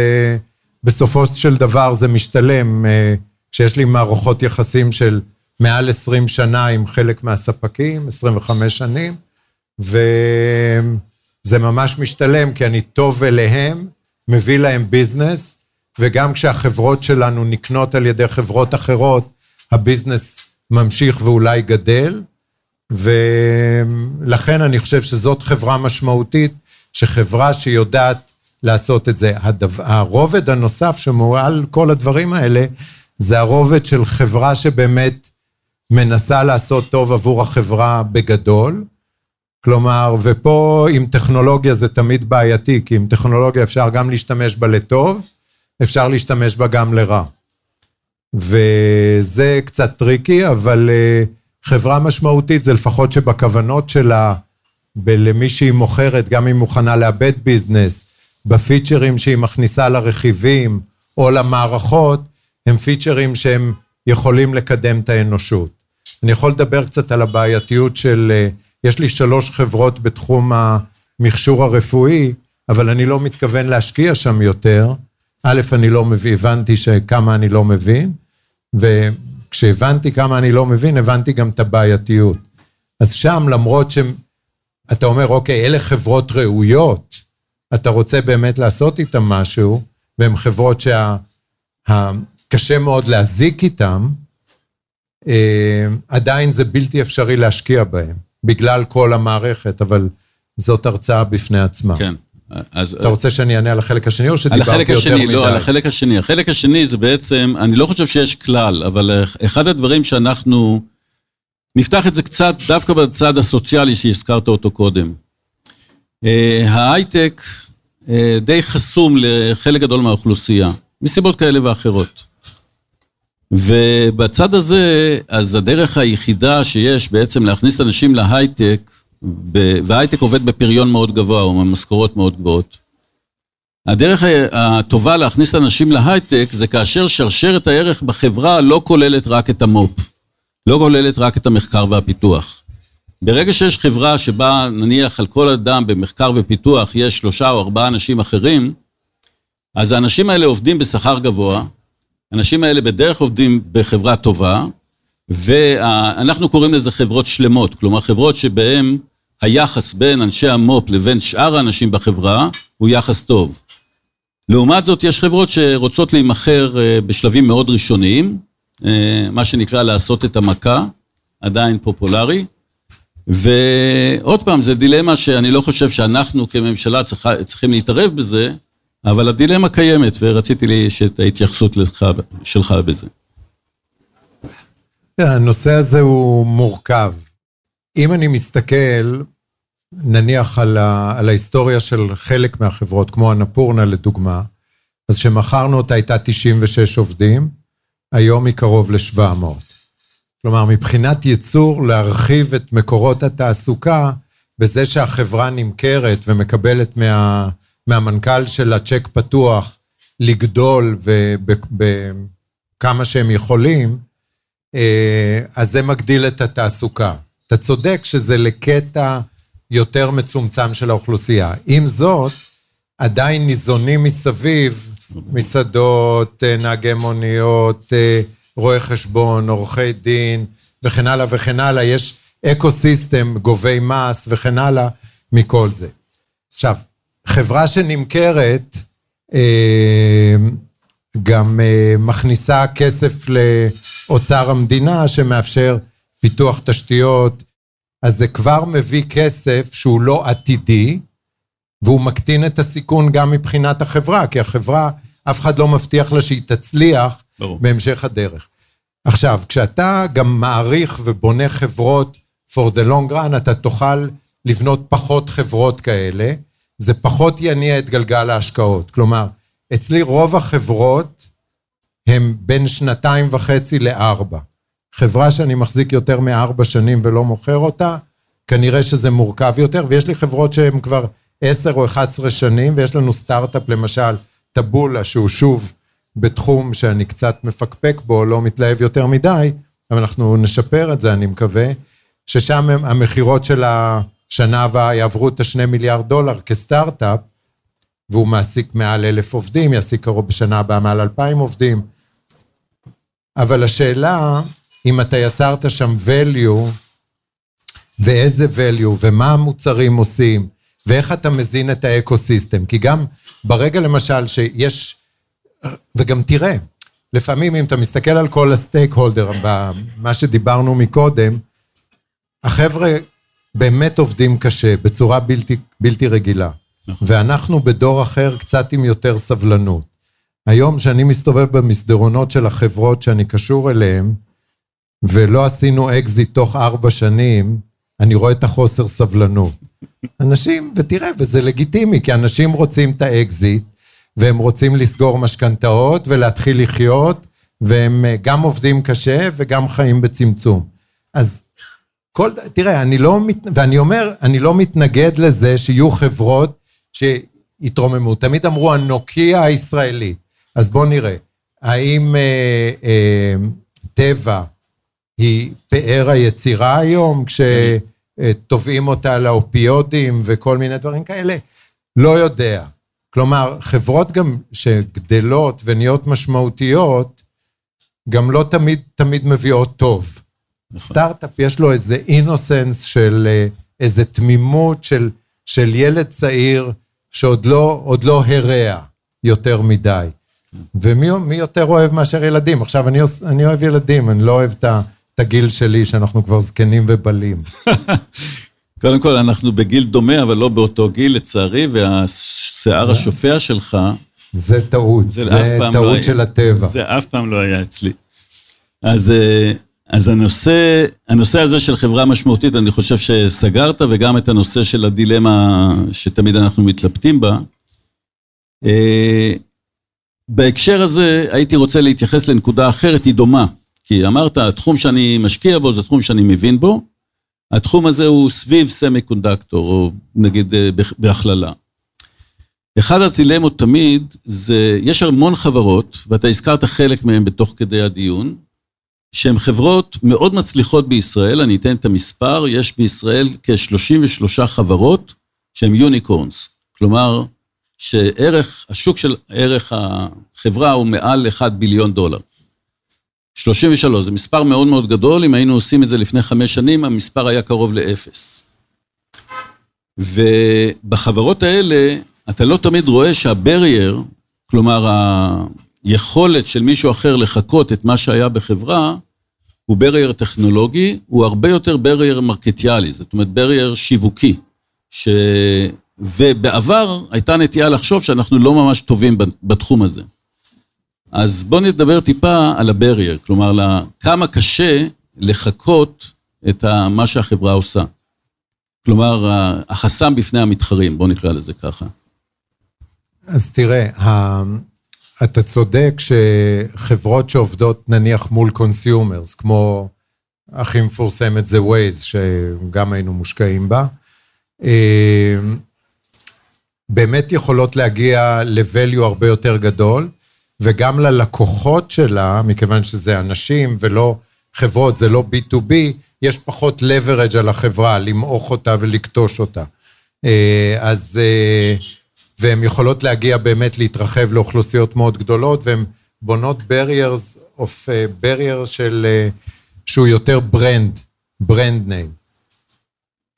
בסופו של דבר זה משתלם, אה, שיש לי מערכות יחסים של מעל 20 שנה עם חלק מהספקים, 25 שנים, וזה ממש משתלם, כי אני טוב אליהם, מביא להם ביזנס, וגם כשהחברות שלנו נקנות על ידי חברות אחרות, הביזנס ממשיך ואולי גדל, ולכן אני חושב שזאת חברה משמעותית, שחברה שיודעת לעשות את זה. הדבר, הרובד הנוסף שמועל כל הדברים האלה, זה הרובד של חברה שבאמת מנסה לעשות טוב עבור החברה בגדול. כלומר, ופה עם טכנולוגיה זה תמיד בעייתי, כי עם טכנולוגיה אפשר גם להשתמש בה לטוב, אפשר להשתמש בה גם לרע. וזה קצת טריקי, אבל אה, חברה משמעותית זה לפחות שבכוונות שלה, למי שהיא מוכרת, גם אם מוכנה לאבד business, בפיצ'רים שהיא מכניסה לרכיבים או למערכות, הם פיצ'רים שהם יכולים לקדם את האנושות. אני יכול לדבר קצת על הבעייתיות של, אה, יש לי שלוש חברות בתחום המכשור הרפואי, אבל אני לא מתכוון להשקיע שם יותר. א', אני לא מבין, הבנתי שכמה אני לא מבין, וכשהבנתי כמה אני לא מבין, הבנתי גם את הבעייתיות. אז שם, למרות שאתה אומר, אוקיי, אלה חברות ראויות, אתה רוצה באמת לעשות איתם משהו, והן חברות שקשה מאוד להזיק איתן, אה, עדיין זה בלתי אפשרי להשקיע בהן, בגלל כל המערכת, אבל זאת הרצאה בפני עצמה. כן. אז... אתה רוצה שאני אענה על החלק השני, או שדיברתי יותר מדי? על החלק השני, לא, על החלק השני. החלק השני זה בעצם, אני לא חושב שיש כלל, אבל אחד הדברים שאנחנו, נפתח את זה קצת דווקא בצד הסוציאלי שהזכרת אותו קודם. אה, ההייטק אה, די חסום לחלק גדול מהאוכלוסייה, מסיבות כאלה ואחרות. ובצד הזה, אז הדרך היחידה שיש בעצם להכניס אנשים להייטק, וההייטק עובד בפריון מאוד גבוה, או במשכורות מאוד גבוהות. הדרך הטובה להכניס אנשים להייטק זה כאשר שרשרת הערך בחברה לא כוללת רק את המו"פ, לא כוללת רק את המחקר והפיתוח. ברגע שיש חברה שבה נניח על כל אדם במחקר ופיתוח יש שלושה או ארבעה אנשים אחרים, אז האנשים האלה עובדים בשכר גבוה, האנשים האלה בדרך עובדים בחברה טובה, ואנחנו קוראים לזה חברות שלמות, כלומר חברות שבהן היחס בין אנשי המו"פ לבין שאר האנשים בחברה הוא יחס טוב. לעומת זאת, יש חברות שרוצות להימכר אה, בשלבים מאוד ראשוניים, אה, מה שנקרא לעשות את המכה, עדיין פופולרי, ועוד פעם, זו דילמה שאני לא חושב שאנחנו כממשלה צריכה, צריכים להתערב בזה, אבל הדילמה קיימת, ורציתי את ההתייחסות לך, שלך בזה. הנושא הזה הוא מורכב. אם אני מסתכל, נניח על, ה, על ההיסטוריה של חלק מהחברות, כמו אנפורנה לדוגמה, אז כשמכרנו אותה הייתה 96 עובדים, היום היא קרוב ל-700. כלומר, מבחינת ייצור, להרחיב את מקורות התעסוקה בזה שהחברה נמכרת ומקבלת מה, מהמנכ"ל שלה צ'ק פתוח לגדול בכמה שהם יכולים, אה, אז זה מגדיל את התעסוקה. אתה צודק שזה לקטע יותר מצומצם של האוכלוסייה. עם זאת, עדיין ניזונים מסביב מסעדות, אה, נהגי מוניות, אה, רואי חשבון, עורכי דין וכן הלאה וכן הלאה. יש אקו סיסטם, גובי מס וכן הלאה מכל זה. עכשיו, חברה שנמכרת גם מכניסה כסף לאוצר המדינה שמאפשר פיתוח תשתיות, אז זה כבר מביא כסף שהוא לא עתידי, והוא מקטין את הסיכון גם מבחינת החברה, כי החברה, אף אחד לא מבטיח לה שהיא תצליח ברור. בהמשך הדרך. עכשיו, כשאתה גם מעריך ובונה חברות for the long run, אתה תוכל לבנות פחות חברות כאלה, זה פחות יניע את גלגל ההשקעות. כלומר, אצלי רוב החברות הם בין שנתיים וחצי לארבע. חברה שאני מחזיק יותר מארבע שנים ולא מוכר אותה, כנראה שזה מורכב יותר, ויש לי חברות שהן כבר עשר או אחת עשרה שנים, ויש לנו סטארט-אפ למשל, טבולה, שהוא שוב בתחום שאני קצת מפקפק בו, לא מתלהב יותר מדי, אבל אנחנו נשפר את זה, אני מקווה, ששם המכירות של השנה הבאה יעברו את השני מיליארד דולר כסטארט-אפ, והוא מעסיק מעל אלף עובדים, יעסיק קרוב בשנה הבאה מעל אלפיים עובדים. אבל השאלה, אם אתה יצרת שם value, ואיזה value, ומה המוצרים עושים, ואיך אתה מזין את ה eco-system. כי גם ברגע למשל שיש, וגם תראה, לפעמים אם אתה מסתכל על כל ה stakeholder, מה שדיברנו מקודם, החבר'ה באמת עובדים קשה, בצורה בלתי, בלתי רגילה. נכון. ואנחנו בדור אחר קצת עם יותר סבלנות. היום שאני מסתובב במסדרונות של החברות שאני קשור אליהן, ולא עשינו אקזיט תוך ארבע שנים, אני רואה את החוסר סבלנות. אנשים, ותראה, וזה לגיטימי, כי אנשים רוצים את האקזיט, והם רוצים לסגור משכנתאות ולהתחיל לחיות, והם אה, גם עובדים קשה וגם חיים בצמצום. אז כל, תראה, אני לא, ואני אומר, אני לא מתנגד לזה שיהיו חברות שיתרוממו. תמיד אמרו הנוקיה הישראלית. אז בואו נראה, האם אה, אה, טבע היא פאר היצירה היום, כשתובעים אותה לאופיודים וכל מיני דברים כאלה? לא יודע. כלומר, חברות גם שגדלות ונהיות משמעותיות, גם לא תמיד, תמיד מביאות טוב. נכון. סטארט-אפ יש לו איזה אינוסנס של אה, איזה תמימות של, של ילד צעיר שעוד לא, לא הרע יותר מדי. ומי יותר אוהב מאשר ילדים? עכשיו, אני, אני אוהב ילדים, אני לא אוהב את הגיל שלי, שאנחנו כבר זקנים ובלים. קודם כל, אנחנו בגיל דומה, אבל לא באותו גיל, לצערי, והשיער השופע שלך... זה טעות, זה, זה טעות לא של הטבע. זה אף פעם לא היה אצלי. אז, אה, אז הנושא, הנושא הזה של חברה משמעותית, אני חושב שסגרת, וגם את הנושא של הדילמה שתמיד אנחנו מתלבטים בה. אה, בהקשר הזה הייתי רוצה להתייחס לנקודה אחרת, היא דומה. כי אמרת, התחום שאני משקיע בו זה תחום שאני מבין בו. התחום הזה הוא סביב סמי קונדקטור, או נגיד אה, בהכללה. אחד הדילמות תמיד זה, יש המון חברות, ואתה הזכרת חלק מהן בתוך כדי הדיון, שהן חברות מאוד מצליחות בישראל, אני אתן את המספר, יש בישראל כ-33 חברות שהן unicorns. כלומר, שערך, השוק של ערך החברה הוא מעל 1 ביליון דולר. 33, זה מספר מאוד מאוד גדול, אם היינו עושים את זה לפני חמש שנים, המספר היה קרוב לאפס. ובחברות האלה, אתה לא תמיד רואה שה barrier, כלומר היכולת של מישהו אחר לחקות את מה שהיה בחברה, הוא barrier טכנולוגי, הוא הרבה יותר barrier מרקטיאלי, זאת אומרת barrier שיווקי, ש... ובעבר הייתה נטייה לחשוב שאנחנו לא ממש טובים בתחום הזה. אז בואו נדבר טיפה על ה barrier, כלומר, כמה קשה לחקות את מה שהחברה עושה. כלומר, החסם בפני המתחרים, בואו נקרא לזה ככה. אז תראה, אתה צודק שחברות שעובדות נניח מול consumers, כמו הכי מפורסמת זה ווייז, שגם היינו מושקעים בה, אה, באמת יכולות להגיע ל-value הרבה יותר גדול, וגם ללקוחות שלה, מכיוון שזה אנשים ולא חברות, זה לא B2B, יש פחות leverage על החברה, למעוך אותה ולכתוש אותה. אה, אז, אה, והן יכולות להגיע באמת להתרחב לאוכלוסיות מאוד גדולות, והן בונות barriers of, barrier של, שהוא יותר brand, brand name.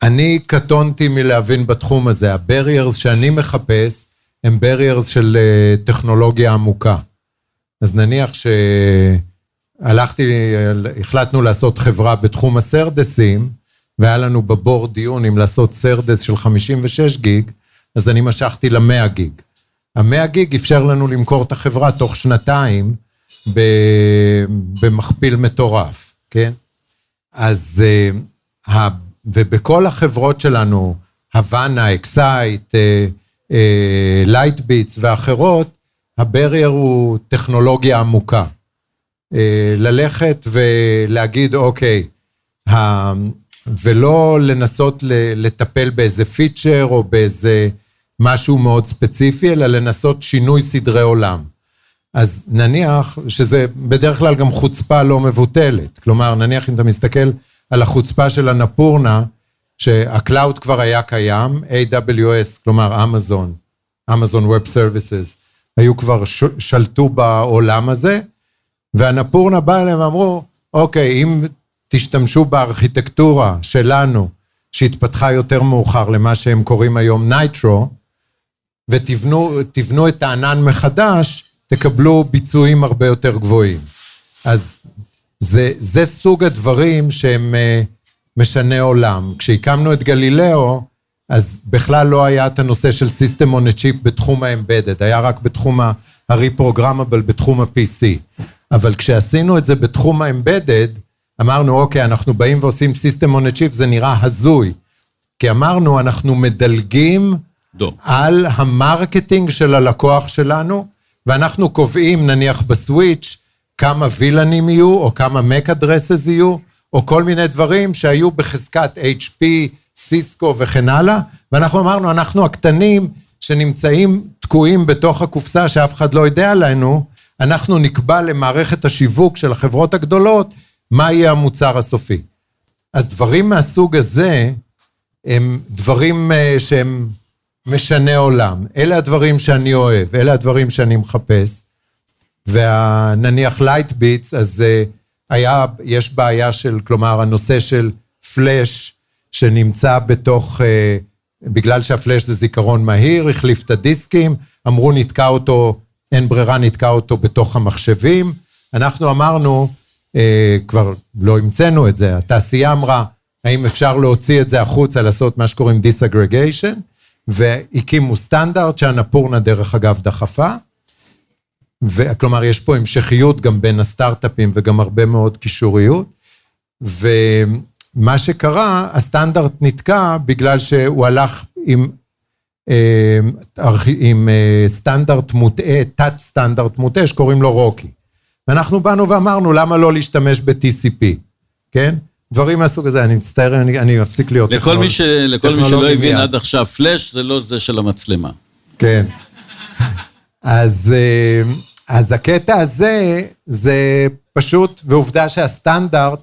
אני קטונתי מלהבין בתחום הזה, ה-barriers שאני מחפש הם barriers של טכנולוגיה עמוקה. אז נניח שהלכתי, החלטנו לעשות חברה בתחום ה SerDes ים, והיה לנו בבורד דיון אם לעשות SerDes של 56 גיג, אז אני משכתי ל-100 גיג. ה-100 גיג אפשר לנו למכור את החברה תוך שנתיים במכפיל מטורף, כן? אז, אה, ובכל החברות שלנו, הבאנה, אקסייט, לייטביטס ואחרות, ה barrier הוא טכנולוגיה עמוקה. אה, ללכת ולהגיד, אוקיי, ולא לנסות לטפל באיזה פיצ'ר או באיזה משהו מאוד ספציפי, אלא לנסות שינוי סדרי עולם. אז נניח שזה בדרך כלל גם חוצפה לא מבוטלת. כלומר, נניח אם אתה מסתכל על החוצפה של אנפורנה, שה cloud כבר היה קיים, AWS, כלומר אמזון, אמזון Web Services, היו כבר שלטו בעולם הזה, והנפורנה בא אליהם ואמרו, אוקיי, אם תשתמשו בארכיטקטורה שלנו, שהתפתחה יותר מאוחר למה שהם קוראים היום נייטרו, ותבנו את הענן מחדש, תקבלו ביצועים הרבה יותר גבוהים. אז זה, זה סוג הדברים שהם אה, משני עולם. כשהקמנו את גלילאו, אז בכלל לא היה את הנושא של System on a Chip בתחום ה-Embedded, היה רק בתחום ה-Reprogrammable, בתחום ה-PC. אבל כשעשינו את זה בתחום ה-Embedded, אמרנו, אוקיי, אנחנו באים ועושים System on a Chip, זה נראה הזוי. כי אמרנו, אנחנו מדלגים דו. על ה marketing של הלקוח שלנו, ואנחנו קובעים, נניח בסוויץ', כמה VLAN ים יהיו, או כמה MAC addresses יהיו, או כל מיני דברים שהיו בחזקת HP, סיסקו וכן הלאה, ואנחנו אמרנו, אנחנו הקטנים שנמצאים תקועים בתוך הקופסה שאף אחד לא יודע עלינו, אנחנו נקבע למערכת השיווק של החברות הגדולות מה יהיה המוצר הסופי. אז דברים מהסוג הזה הם דברים אה, שהם משנה עולם. אלה הדברים שאני אוהב, אלה הדברים שאני מחפש. ונניח לייטביטס, אז אה, היה, יש בעיה של, כלומר, הנושא של פלאש שנמצא בתוך, אה, בגלל שהפלאש זה זיכרון מהיר, החליף את הדיסקים, אמרו נתקע אותו, אין ברירה, נתקע אותו בתוך המחשבים. אנחנו אמרנו, אה, כבר לא המצאנו את זה, התעשייה אמרה, האם אפשר להוציא את זה החוצה, לעשות מה שקוראים disaggregation, והקימו סטנדרט שהנפורנה דרך אגב דחפה. וכלומר, יש פה המשכיות גם בין הסטארט-אפים וגם הרבה מאוד קישוריות. ו... מה שקרה, הסטנדרט נתקע בגלל שהוא הלך עם, אה, עם אה, סטנדרט מוטעה, תת סטנדרט מוטעה שקוראים לו רוקי. ואנחנו באנו ואמרנו, למה לא להשתמש ב-TCP, כן? דברים מהסוג הזה, אני מצטער, אני, אני מפסיק להיות לכל טכנולוג... מי, ש... לכל מי שלא הבין עד עכשיו, פלאש זה לא זה של המצלמה. כן. אז, אה, אז הקטע הזה, זה פשוט, ועובדה שהסטנדרט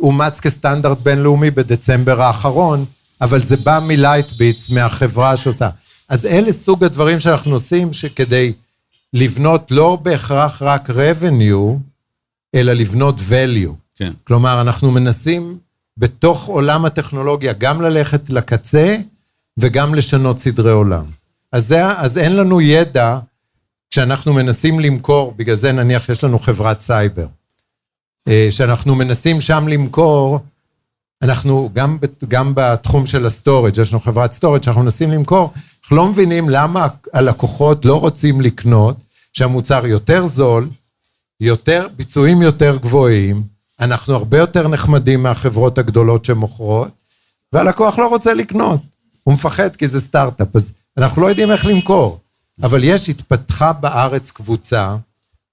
אומץ כסטנדרט בינלאומי בדצמבר האחרון, אבל זה בא מ Lightbits, מהחברה שעושה. אז אלה סוג הדברים שאנחנו עושים שכדי לבנות לא בהכרח רק revenue, אלא לבנות value. כן. כלומר, אנחנו מנסים בתוך עולם הטכנולוגיה גם ללכת לקצה וגם לשנות סדרי עולם. אז, זה, אז אין לנו ידע כשאנחנו מנסים למכור, בגלל זה נניח יש לנו חברת סייבר. אה, שאנחנו מנסים שם למכור, אנחנו גם, גם בתחום של ה storage, יש לנו חברת storage שאנחנו מנסים למכור, אנחנו לא מבינים למה הלקוחות לא רוצים לקנות, שהמוצר יותר זול, יותר, ביצועים יותר גבוהים, אנחנו הרבה יותר נחמדים מהחברות הגדולות שמוכרות, והלקוח לא רוצה לקנות. הוא מפחד כי זה סטארט-אפ, אז אנחנו לא יודעים איך למכור. אבל יש, התפתחה בארץ קבוצה,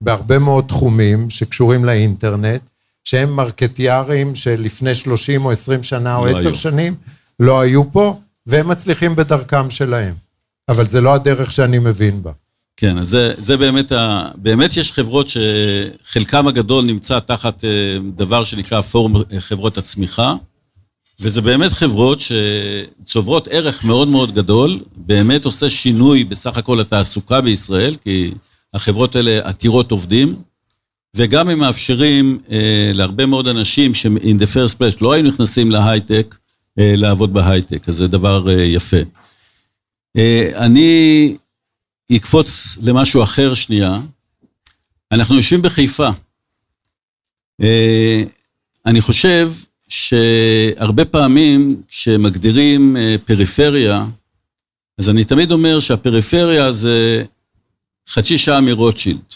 בהרבה מאוד תחומים שקשורים לאינטרנט, שהם מרקטיירים שלפני 30 או 20 שנה או לא 10 היו. שנים לא היו פה, והם מצליחים בדרכם שלהם. אבל זה לא הדרך שאני מבין בה. כן, אז זה, זה באמת, ה... באמת יש חברות שחלקם הגדול נמצא תחת אה, דבר שנקרא פורום אה, חברות הצמיחה, וזה באמת חברות שצוברות ערך מאוד מאוד גדול, באמת עושה שינוי בסך הכל התעסוקה בישראל, כי החברות האלה עתירות עובדים, וגם הם מאפשרים אה, להרבה מאוד אנשים שהם in the first place לא היו נכנסים להייטק, אה, לעבוד בהייטק, אז זה דבר אה, יפה. אה, אני יקפוץ למשהו אחר שנייה. אנחנו יושבים בחיפה. אה, אני חושב שהרבה פעמים כשמגדירים אה, פריפריה, אז אני תמיד אומר שהפריפריה זה חצי שעה מרוטשילד.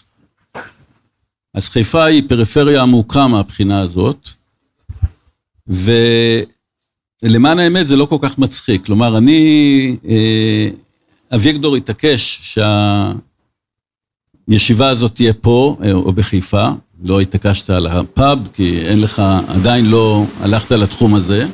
אז חיפה היא פריפריה עמוקה מהבחינה הזאת, ולמען האמת זה לא כל כך מצחיק. כלומר, אני, אה, אביגדור התעקש שהישיבה הזאת תהיה פה אה, או בחיפה, לא התעקשת על הפאב, כי אין לך, עדיין לא הלכת לתחום הזה,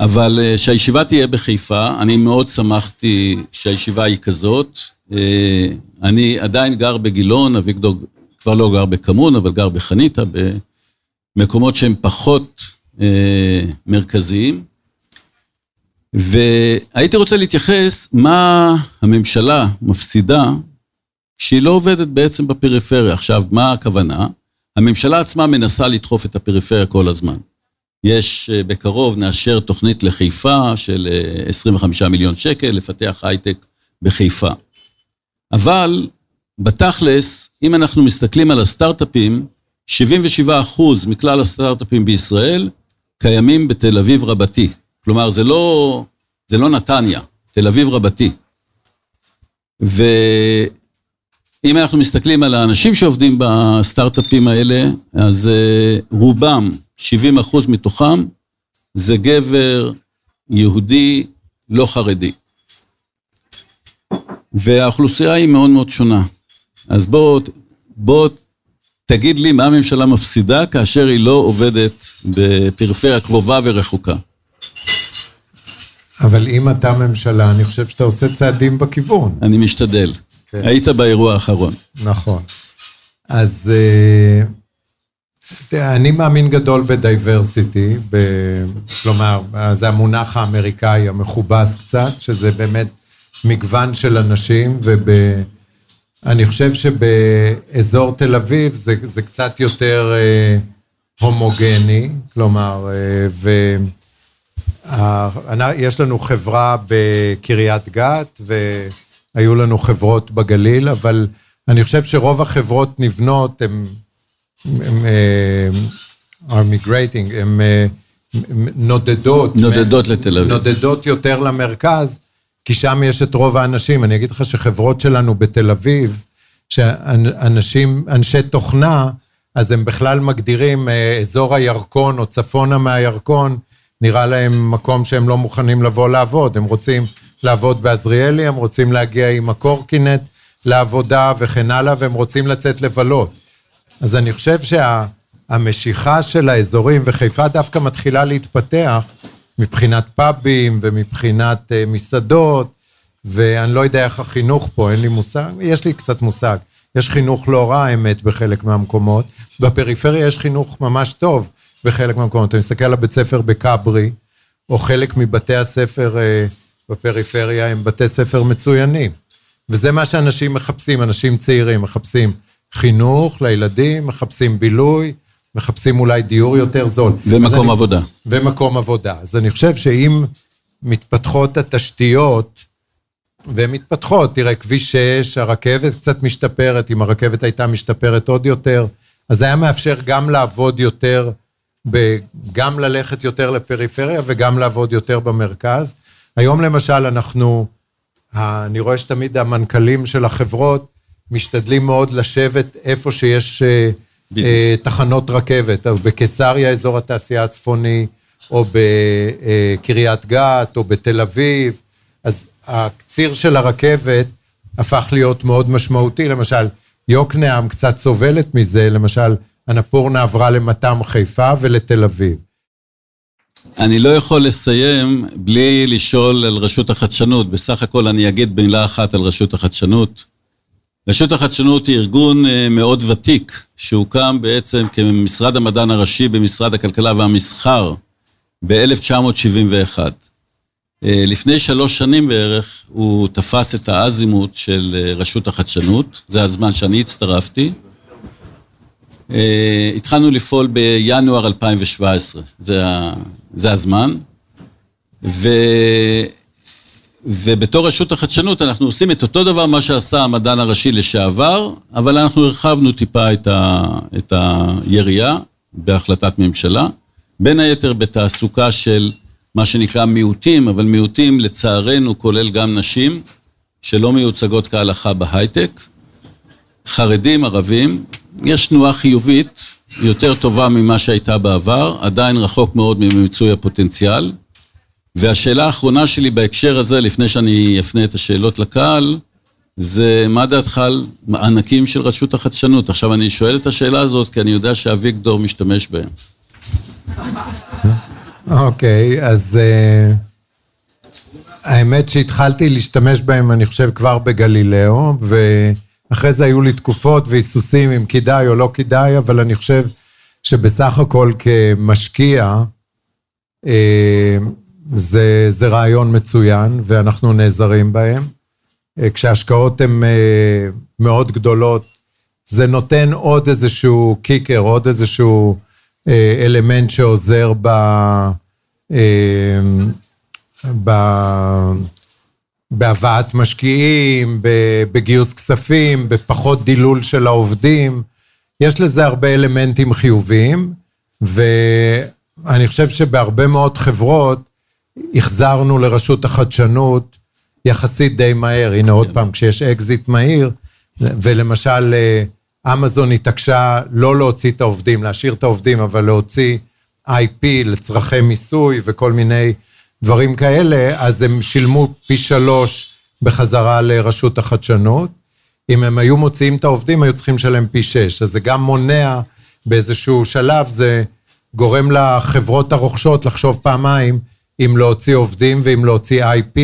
אבל אה, שהישיבה תהיה בחיפה, אני מאוד שמחתי שהישיבה היא כזאת. אה, אני עדיין גר בגילון, אביגדור כבר לא גר בכמון, אבל גר בחניתה, במקומות שהם פחות מרכזיים. והייתי רוצה להתייחס מה הממשלה מפסידה שהיא לא עובדת בעצם בפריפריה. עכשיו, מה הכוונה? הממשלה עצמה מנסה לדחוף את הפריפריה כל הזמן. יש אה, בקרוב, נאשר תוכנית לחיפה של אה, 25 מיליון שקל, לפתח הייטק בחיפה. אבל בתכלס, אם אנחנו מסתכלים על הסטארט-אפים, 77 אחוז מכלל הסטארט-אפים בישראל קיימים בתל אביב רבתי. כלומר, זה לא, זה לא נתניה, תל אביב רבתי. ואם אנחנו מסתכלים על האנשים שעובדים בסטארט-אפים האלה, אז אה, רובם, 70 אחוז מתוכם, זה גבר יהודי לא חרדי. והאוכלוסייה היא מאוד מאוד שונה. אז בוא, בוא תגיד לי מה הממשלה מפסידה כאשר היא לא עובדת בפריפריה קרובה ורחוקה. אבל אם אתה ממשלה, אני חושב שאתה עושה צעדים בכיוון. אני משתדל. כן. היית באירוע האחרון. נכון. אז אה, אני מאמין גדול בדייברסיטי, ב- כלומר, זה המונח האמריקאי המכובס קצת, שזה באמת מגוון של אנשים, ואני חושב שבאזור תל אביב זה, זה קצת יותר אה, הומוגני, כלומר, אה, יש לנו חברה בקריית גת, והיו לנו חברות בגליל, אבל אני חושב שרוב החברות נבנות, הן הם, אה, are migrating, הן אה, נודדות. נודדות לתל אביב. נודדות יותר למרכז, כי שם יש את רוב האנשים. אני אגיד לך שחברות שלנו בתל אביב, שאנשים, אנשי תוכנה, אז הם בכלל מגדירים אה, אזור הירקון או צפונה מהירקון, נראה להם מקום שהם לא מוכנים לבוא לעבוד. הם רוצים לעבוד בעזריאלי, הם רוצים להגיע עם הקורקינט לעבודה וכן הלאה, והם רוצים לצאת לבלות. אז אני חושב שהמשיכה של האזורים, וחיפה דווקא מתחילה להתפתח מבחינת פאבים ומבחינת אה, מסעדות, ואני לא יודע איך החינוך פה, אין לי מושג, יש לי קצת מושג. יש חינוך לא רע, האמת, בחלק מהמקומות. בפריפריה יש חינוך ממש טוב בחלק מהמקומות. אתה מסתכל על הבית ספר בכברי, או חלק מבתי הספר אה, בפריפריה הם בתי ספר מצוינים. וזה מה שאנשים מחפשים, אנשים צעירים מחפשים חינוך לילדים, מחפשים בילוי, מחפשים אולי דיור יותר זול. ומקום אני- עבודה. ומקום עבודה. אז אני חושב שאם מתפתחות התשתיות, והן מתפתחות, תראה, כביש 6, הרכבת קצת משתפרת, אם הרכבת הייתה משתפרת עוד יותר, אז זה היה מאפשר גם לעבוד יותר, גם ללכת יותר לפריפריה וגם לעבוד יותר במרכז. היום למשל אנחנו, אני רואה שתמיד המנכ"לים של החברות משתדלים מאוד לשבת איפה שיש אה, ביזנס. אה, תחנות רכבת. אז בקיסריה, אזור התעשייה הצפוני, או בקריית גת, או בתל אביב, אז הציר של הרכבת הפך להיות מאוד משמעותי, למשל, יוקנעם קצת סובלת מזה, למשל, אנפורנה עברה למתם חיפה ולתל אביב. אני לא יכול לסיים בלי לשאול על רשות החדשנות. בסך הכל אני אגיד במילה אחת על רשות החדשנות. רשות החדשנות היא ארגון אה, מאוד ותיק, שהוקם בעצם כמשרד המדען הראשי במשרד הכלכלה והמסחר ב-1971. אה, לפני שלוש שנים בערך הוא תפס את האזימוט של אה, רשות החדשנות, זה הזמן שאני הצטרפתי. התחלנו לפעול בינואר 2017, זה, זה הזמן. ו... ובתור רשות החדשנות אנחנו עושים את אותו דבר מה שעשה המדען הראשי לשעבר, אבל אנחנו הרחבנו טיפה את, ה, את היריעה בהחלטת ממשלה, בין היתר בתעסוקה של מה שנקרא מיעוטים, אבל מיעוטים לצערנו כולל גם נשים שלא מיוצגות כהלכה בהייטק, חרדים, ערבים, יש תנועה חיובית יותר טובה ממה שהייתה בעבר, עדיין רחוק מאוד ממיצוי הפוטנציאל. והשאלה האחרונה שלי בהקשר הזה, לפני שאני אפנה את השאלות לקהל, זה מה דעתך על מענקים של רשות החדשנות? עכשיו, אני שואל את השאלה הזאת כי אני יודע שאביגדור משתמש בהם. אוקיי, okay, אז uh, האמת שהתחלתי להשתמש בהם, אני חושב, כבר בגלילאו, ואחרי זה היו לי תקופות והיסוסים אם כדאי או לא כדאי, אבל אני חושב שבסך הכל כמשקיע, uh, זה, זה רעיון מצוין, ואנחנו נעזרים בהם. אה, כשההשקעות הן אה, מאוד גדולות, זה נותן עוד איזשהו קיקר, עוד איזשהו אה, אלמנט שעוזר ב... ב... בהבאת משקיעים, בגיוס כספים, בפחות דילול של העובדים. יש לזה הרבה אלמנטים חיוביים, ואני חושב שבהרבה מאוד חברות, החזרנו לרשות החדשנות יחסית די מהר. הנה עוד. פעם, כשיש אקזיט מהיר, ולמשל אמזון התעקשה לא להוציא את העובדים, להשאיר את העובדים, אבל להוציא IP לצרכי מיסוי וכל מיני דברים כאלה, אז הם שילמו פי שלוש בחזרה לרשות החדשנות. אם הם היו מוציאים את העובדים, היו צריכים לשלם פי שש. אז זה גם מונע באיזשהו שלב, זה גורם לחברות הרוכשות לחשוב פעמיים אם להוציא עובדים ואם להוציא IP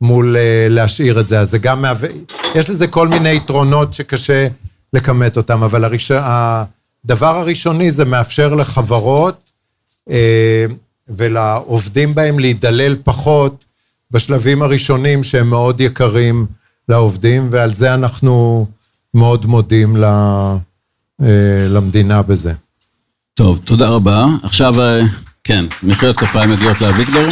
מול uh, להשאיר את זה. אז זה גם מהווה, יש לזה כל מיני יתרונות שקשה לכמת אותם, אבל הראש... הדבר הראשוני זה מאפשר לחברות uh, ולעובדים בהם להידלל פחות בשלבים הראשונים שהם מאוד יקרים לעובדים, ועל זה אנחנו מאוד מודים ל, uh, למדינה בזה. טוב, תודה רבה. עכשיו... כן, מחיאות כפיים מגיעות לאביגדור.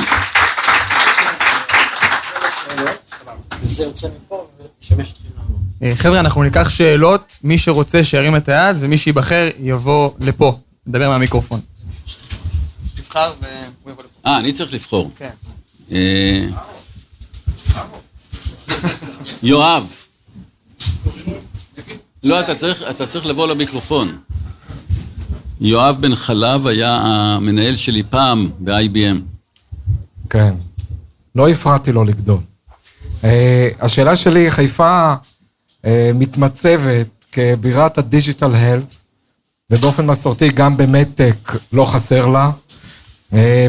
אה, חבר'ה, אנחנו ניקח שאלות, מי שרוצה שירים את היד, ומי שייבחר יבוא לפה, נדבר מהמיקרופון. תבחר והוא יבוא לפה. אה, אני צריך לבחור. כן. אה, יואב. לא, אתה צריך לבוא למיקרופון. יואב בן חלב היה המנהל שלי פעם ב-IBM. כן, לא הפרעתי לו לגדול. Uh, השאלה שלי, חיפה uh, מתמצבת כבירת ה digital health, ובאופן מסורתי גם ב medtech לא חסר לה,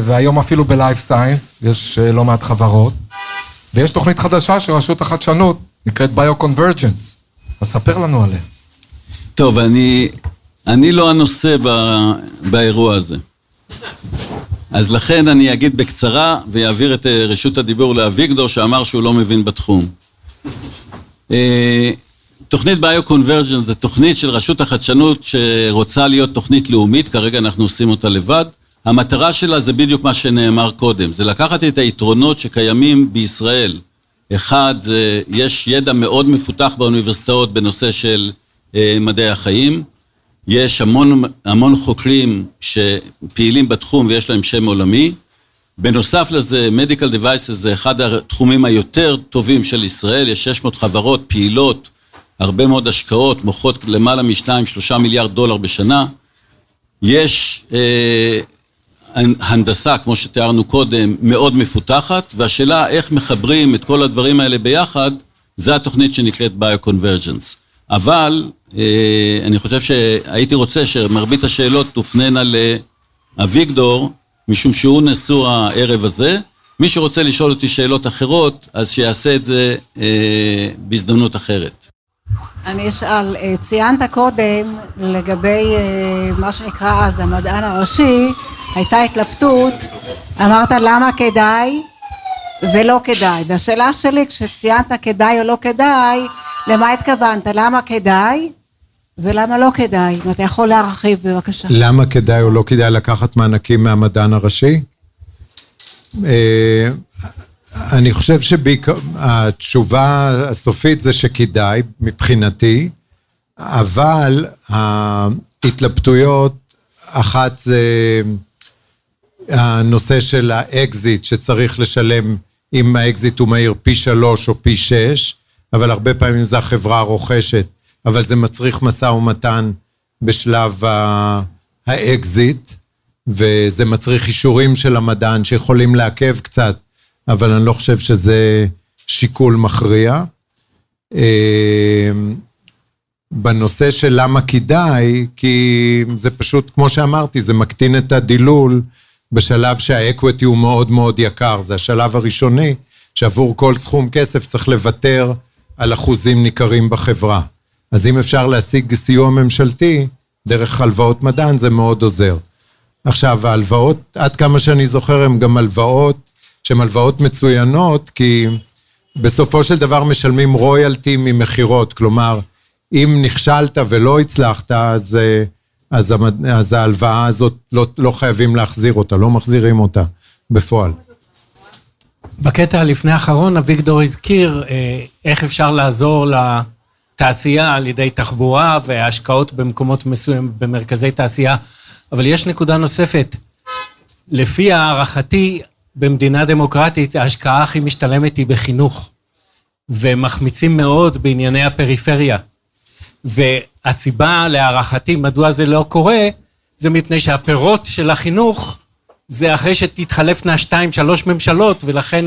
והיום אפילו ב life science יש uh, לא מעט חברות, ויש תוכנית חדשה של רשות החדשנות, נקראת bio-convergence, אז ספר לנו עליה. טוב, אני אני לא הנושא ב, באירוע הזה. אז לכן אני אגיד בקצרה ויעביר את אה, רשות הדיבור לאביגדור שאמר שהוא לא מבין בתחום. אה, תוכנית ביו-קונברג'ן זה תוכנית של רשות החדשנות שרוצה להיות תוכנית לאומית, כרגע אנחנו עושים אותה לבד. המטרה שלה זה בדיוק מה שנאמר קודם, זה לקחת את היתרונות שקיימים בישראל. אחד, זה, יש ידע מאוד מפותח באוניברסיטאות בנושא של אה, מדעי החיים. יש המון, המון חוקרים שפעילים בתחום ויש להם שם עולמי. בנוסף לזה, Medical Devices זה אחד התחומים היותר טובים של ישראל, יש 600 חברות פעילות, הרבה מאוד השקעות, מוכרות למעלה מ-2-3 מיליארד דולר בשנה. יש, אה, הנדסה, כמו שתיארנו קודם, מאוד מפותחת, והשאלה איך מחברים את כל הדברים האלה ביחד, זה התוכנית שנקראת ביו-קונברג'נס. אבל אה, אני חושב שהייתי רוצה שמרבית השאלות תופננה לאביגדור, משום שהוא נשוא הערב הזה. מי שרוצה לשאול אותי שאלות אחרות, אז שיעשה את זה אה, בהזדמנות אחרת. אני אשאל, אה, ציינת קודם לגבי אה, מה שנקרא אז המדען הראשי, הייתה התלבטות, אמרת למה כדאי ולא כדאי, והשאלה שלי כשציינת כדאי או לא כדאי, למה התכוונת? למה כדאי ולמה לא כדאי? אם אתה יכול להרחיב בבקשה. למה כדאי או לא כדאי לקחת מענקים מהמדען הראשי? אה, אני חושב שהתשובה הסופית זה שכדאי מבחינתי, אבל ההתלבטויות, אחת זה הנושא של האקזיט שצריך לשלם אם האקזיט הוא מהיר פי שלוש או פי שש, אבל הרבה פעמים זה החברה הרוכשת, אבל זה מצריך משא ומתן בשלב האקזיט, וזה מצריך אישורים של המדען שיכולים לעכב קצת, אבל אני לא חושב שזה שיקול מכריע. אמ, בנושא של למה כדאי, כי זה פשוט, כמו שאמרתי, זה מקטין את הדילול בשלב שהאקוויטי הוא מאוד מאוד יקר, זה השלב הראשוני, שעבור כל סכום כסף צריך לוותר על אחוזים ניכרים בחברה. אז אם אפשר להשיג סיוע ממשלתי, דרך הלוואות מדען, זה מאוד עוזר. עכשיו, ההלוואות, עד כמה שאני זוכר, הן גם הלוואות שהן הלוואות מצוינות, כי בסופו של דבר משלמים רויאלטי ממכירות, כלומר, אם נכשלת ולא הצלחת, אז, אז, אז ההלוואה הזאת, לא, לא חייבים להחזיר אותה, לא מחזירים אותה בפועל. בקטע הלפני האחרון, אביגדור הזכיר אה, איך אפשר לעזור לתעשייה על ידי תחבורה והשקעות במקומות מסוימים, במרכזי תעשייה, אבל יש נקודה נוספת. לפי הערכתי, במדינה דמוקרטית ההשקעה הכי משתלמת היא בחינוך, ומחמיצים מאוד בענייני הפריפריה. והסיבה להערכתי מדוע זה לא קורה, זה מפני שהפירות של החינוך זה אחרי שתתחלפנה שתיים שלוש ממשלות ולכן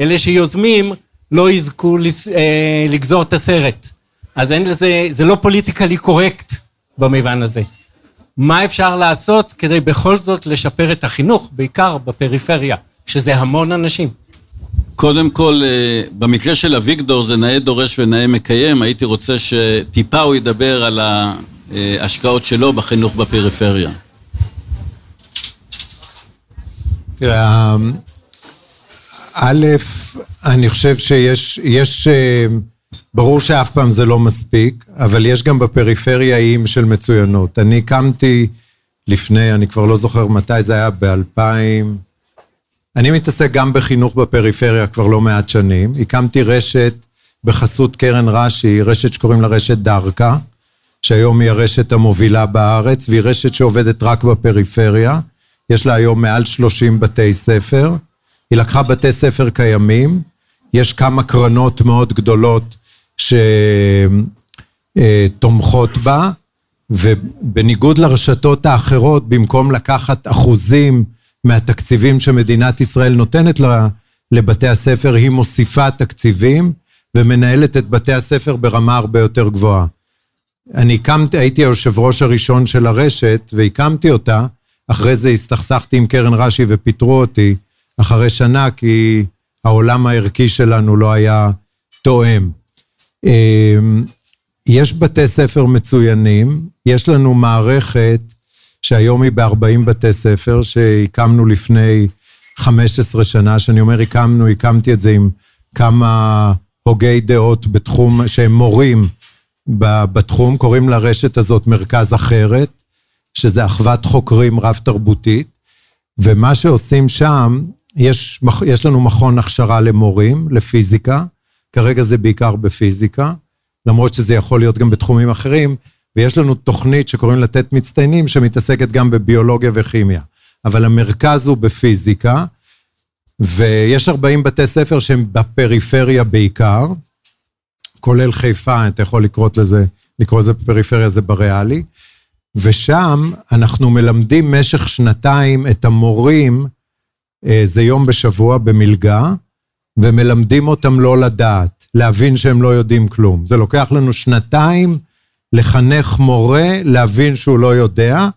אלה שיוזמים לא יזכו אה, לגזור את הסרט. אז אין לזה, זה לא פוליטיקלי קורקט במובן הזה. מה אפשר לעשות כדי בכל זאת לשפר את החינוך, בעיקר בפריפריה, שזה המון אנשים? קודם כל, אה, במקרה של אביגדור זה נאה דורש ונאה מקיים, הייתי רוצה שטיפה הוא ידבר על ההשקעות שלו בחינוך בפריפריה. תראה, א', אני חושב שיש, יש, אה, ברור שאף פעם זה לא מספיק, אבל יש גם בפריפריה איים של מצוינות. אני הקמתי לפני, אני כבר לא זוכר מתי זה היה, ב-2000, אני מתעסק גם בחינוך בפריפריה כבר לא מעט שנים. הקמתי רשת בחסות קרן רש"י, רשת שקוראים לה רשת דרכה, שהיום היא הרשת המובילה בארץ, והיא רשת שעובדת רק בפריפריה. יש לה היום מעל 30 בתי ספר. היא לקחה בתי ספר קיימים, יש כמה קרנות מאוד גדולות שתומכות בה, ובניגוד לרשתות האחרות, במקום לקחת אחוזים מהתקציבים שמדינת ישראל נותנת לבתי הספר, היא מוסיפה תקציבים ומנהלת את בתי הספר ברמה הרבה יותר גבוהה. אני הקמתי, הייתי היושב ראש הראשון של הרשת והקמתי אותה, אחרי זה הסתכסכתי עם קרן רש"י ופיטרו אותי אחרי שנה, כי העולם הערכי שלנו לא היה תואם. אמ, יש בתי ספר מצוינים, יש לנו מערכת שהיום היא ב-40 בתי ספר, שהקמנו לפני 15 שנה, שאני אומר הקמנו, הקמתי את זה עם כמה הוגי דעות בתחום, שהם מורים בתחום, קוראים לרשת הזאת מרכז אחרת, שזה אחוות חוקרים רב-תרבותית, ומה שעושים שם, יש, יש לנו מכון הכשרה למורים, לפיזיקה, כרגע זה בעיקר בפיזיקה, למרות שזה יכול להיות גם בתחומים אחרים, ויש לנו תוכנית שקוראים לתת מצטיינים, שמתעסקת גם בביולוגיה וכימיה. אבל המרכז הוא בפיזיקה, ויש 40 בתי ספר שהם בפריפריה בעיקר, כולל חיפה, אתה יכול לקרוא לזה, לקרוא לזה פריפריה, זה בריאלי. ושם אנחנו מלמדים משך שנתיים את המורים, אה, זה יום בשבוע במלגה, ומלמדים אותם לא לדעת, להבין שהם לא יודעים כלום. זה לוקח לנו שנתיים לחנך מורה, להבין שהוא לא יודע,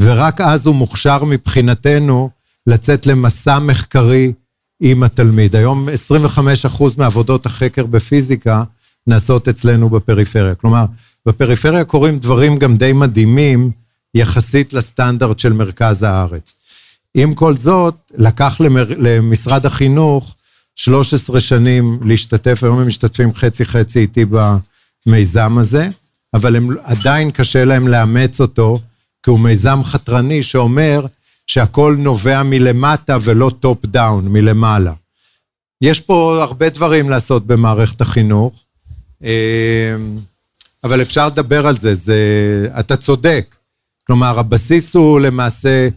ורק אז הוא מוכשר מבחינתנו לצאת למסע מחקרי עם התלמיד. היום 25% מעבודות החקר בפיזיקה נעשות אצלנו בפריפריה. כלומר, בפריפריה קורים דברים גם די מדהימים יחסית לסטנדרט של מרכז הארץ. עם כל זאת, לקח למר... למשרד החינוך 13 שנים להשתתף, היום הם משתתפים חצי-חצי איתי במיזם הזה, אבל הם עדיין קשה להם לאמץ אותו, כי הוא מיזם חתרני שאומר שהכל נובע מלמטה ולא top down, מלמעלה. יש פה הרבה דברים לעשות במערכת החינוך, אה, אבל אפשר לדבר על זה, זה, אתה צודק. כלומר, הבסיס הוא למעשה,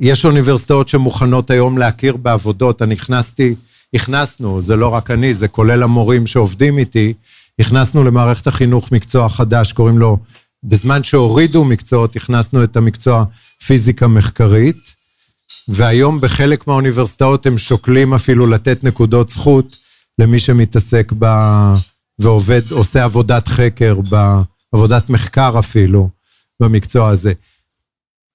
יש אוניברסיטאות שמוכנות היום להכיר בעבודות, אני הכנסתי, הכנסנו, זה לא רק אני, זה כולל המורים שעובדים איתי, הכנסנו למערכת החינוך מקצוע חדש, קוראים לו, בזמן שהורידו מקצועות, הכנסנו את המקצוע פיזיקה מחקרית, והיום בחלק מהאוניברסיטאות הם שוקלים אפילו לתת נקודות זכות למי שמתעסק ב... ועובד, עושה עבודת חקר, בעבודת מחקר אפילו, במקצוע הזה.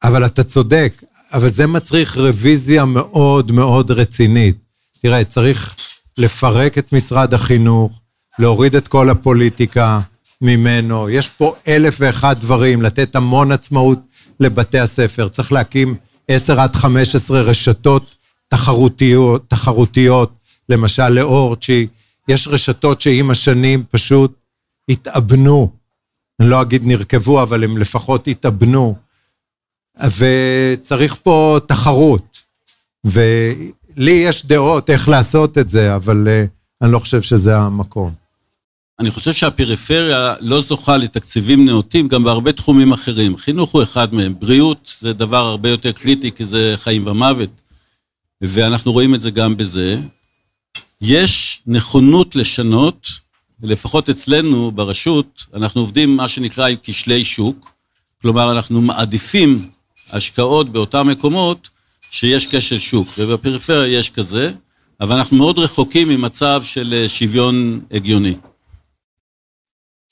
אבל אתה צודק, אבל זה מצריך רוויזיה מאוד מאוד רצינית. תראה, צריך לפרק את משרד החינוך, להוריד את כל הפוליטיקה ממנו, יש פה אלף ואחד דברים, לתת המון עצמאות לבתי הספר, צריך להקים עשר עד חמש עשרה רשתות תחרותיות, תחרותיות, למשל לאורצ'י, יש רשתות שעם השנים פשוט התאבנו, אני לא אגיד נרכבו, אבל הם לפחות התאבנו, וצריך פה תחרות, ולי יש דעות איך לעשות את זה, אבל uh, אני לא חושב שזה המקום. אני חושב שהפריפריה לא זוכה לתקציבים נאותים גם בהרבה תחומים אחרים. חינוך הוא אחד מהם, בריאות זה דבר הרבה יותר קריטי כי זה חיים ומוות, ואנחנו רואים את זה גם בזה. יש נכונות לשנות, לפחות אצלנו ברשות, אנחנו עובדים מה שנקרא עם כשלי שוק, כלומר אנחנו מעדיפים השקעות באותם מקומות שיש כשל שוק, ובפריפריה יש כזה, אבל אנחנו מאוד רחוקים ממצב של שוויון הגיוני.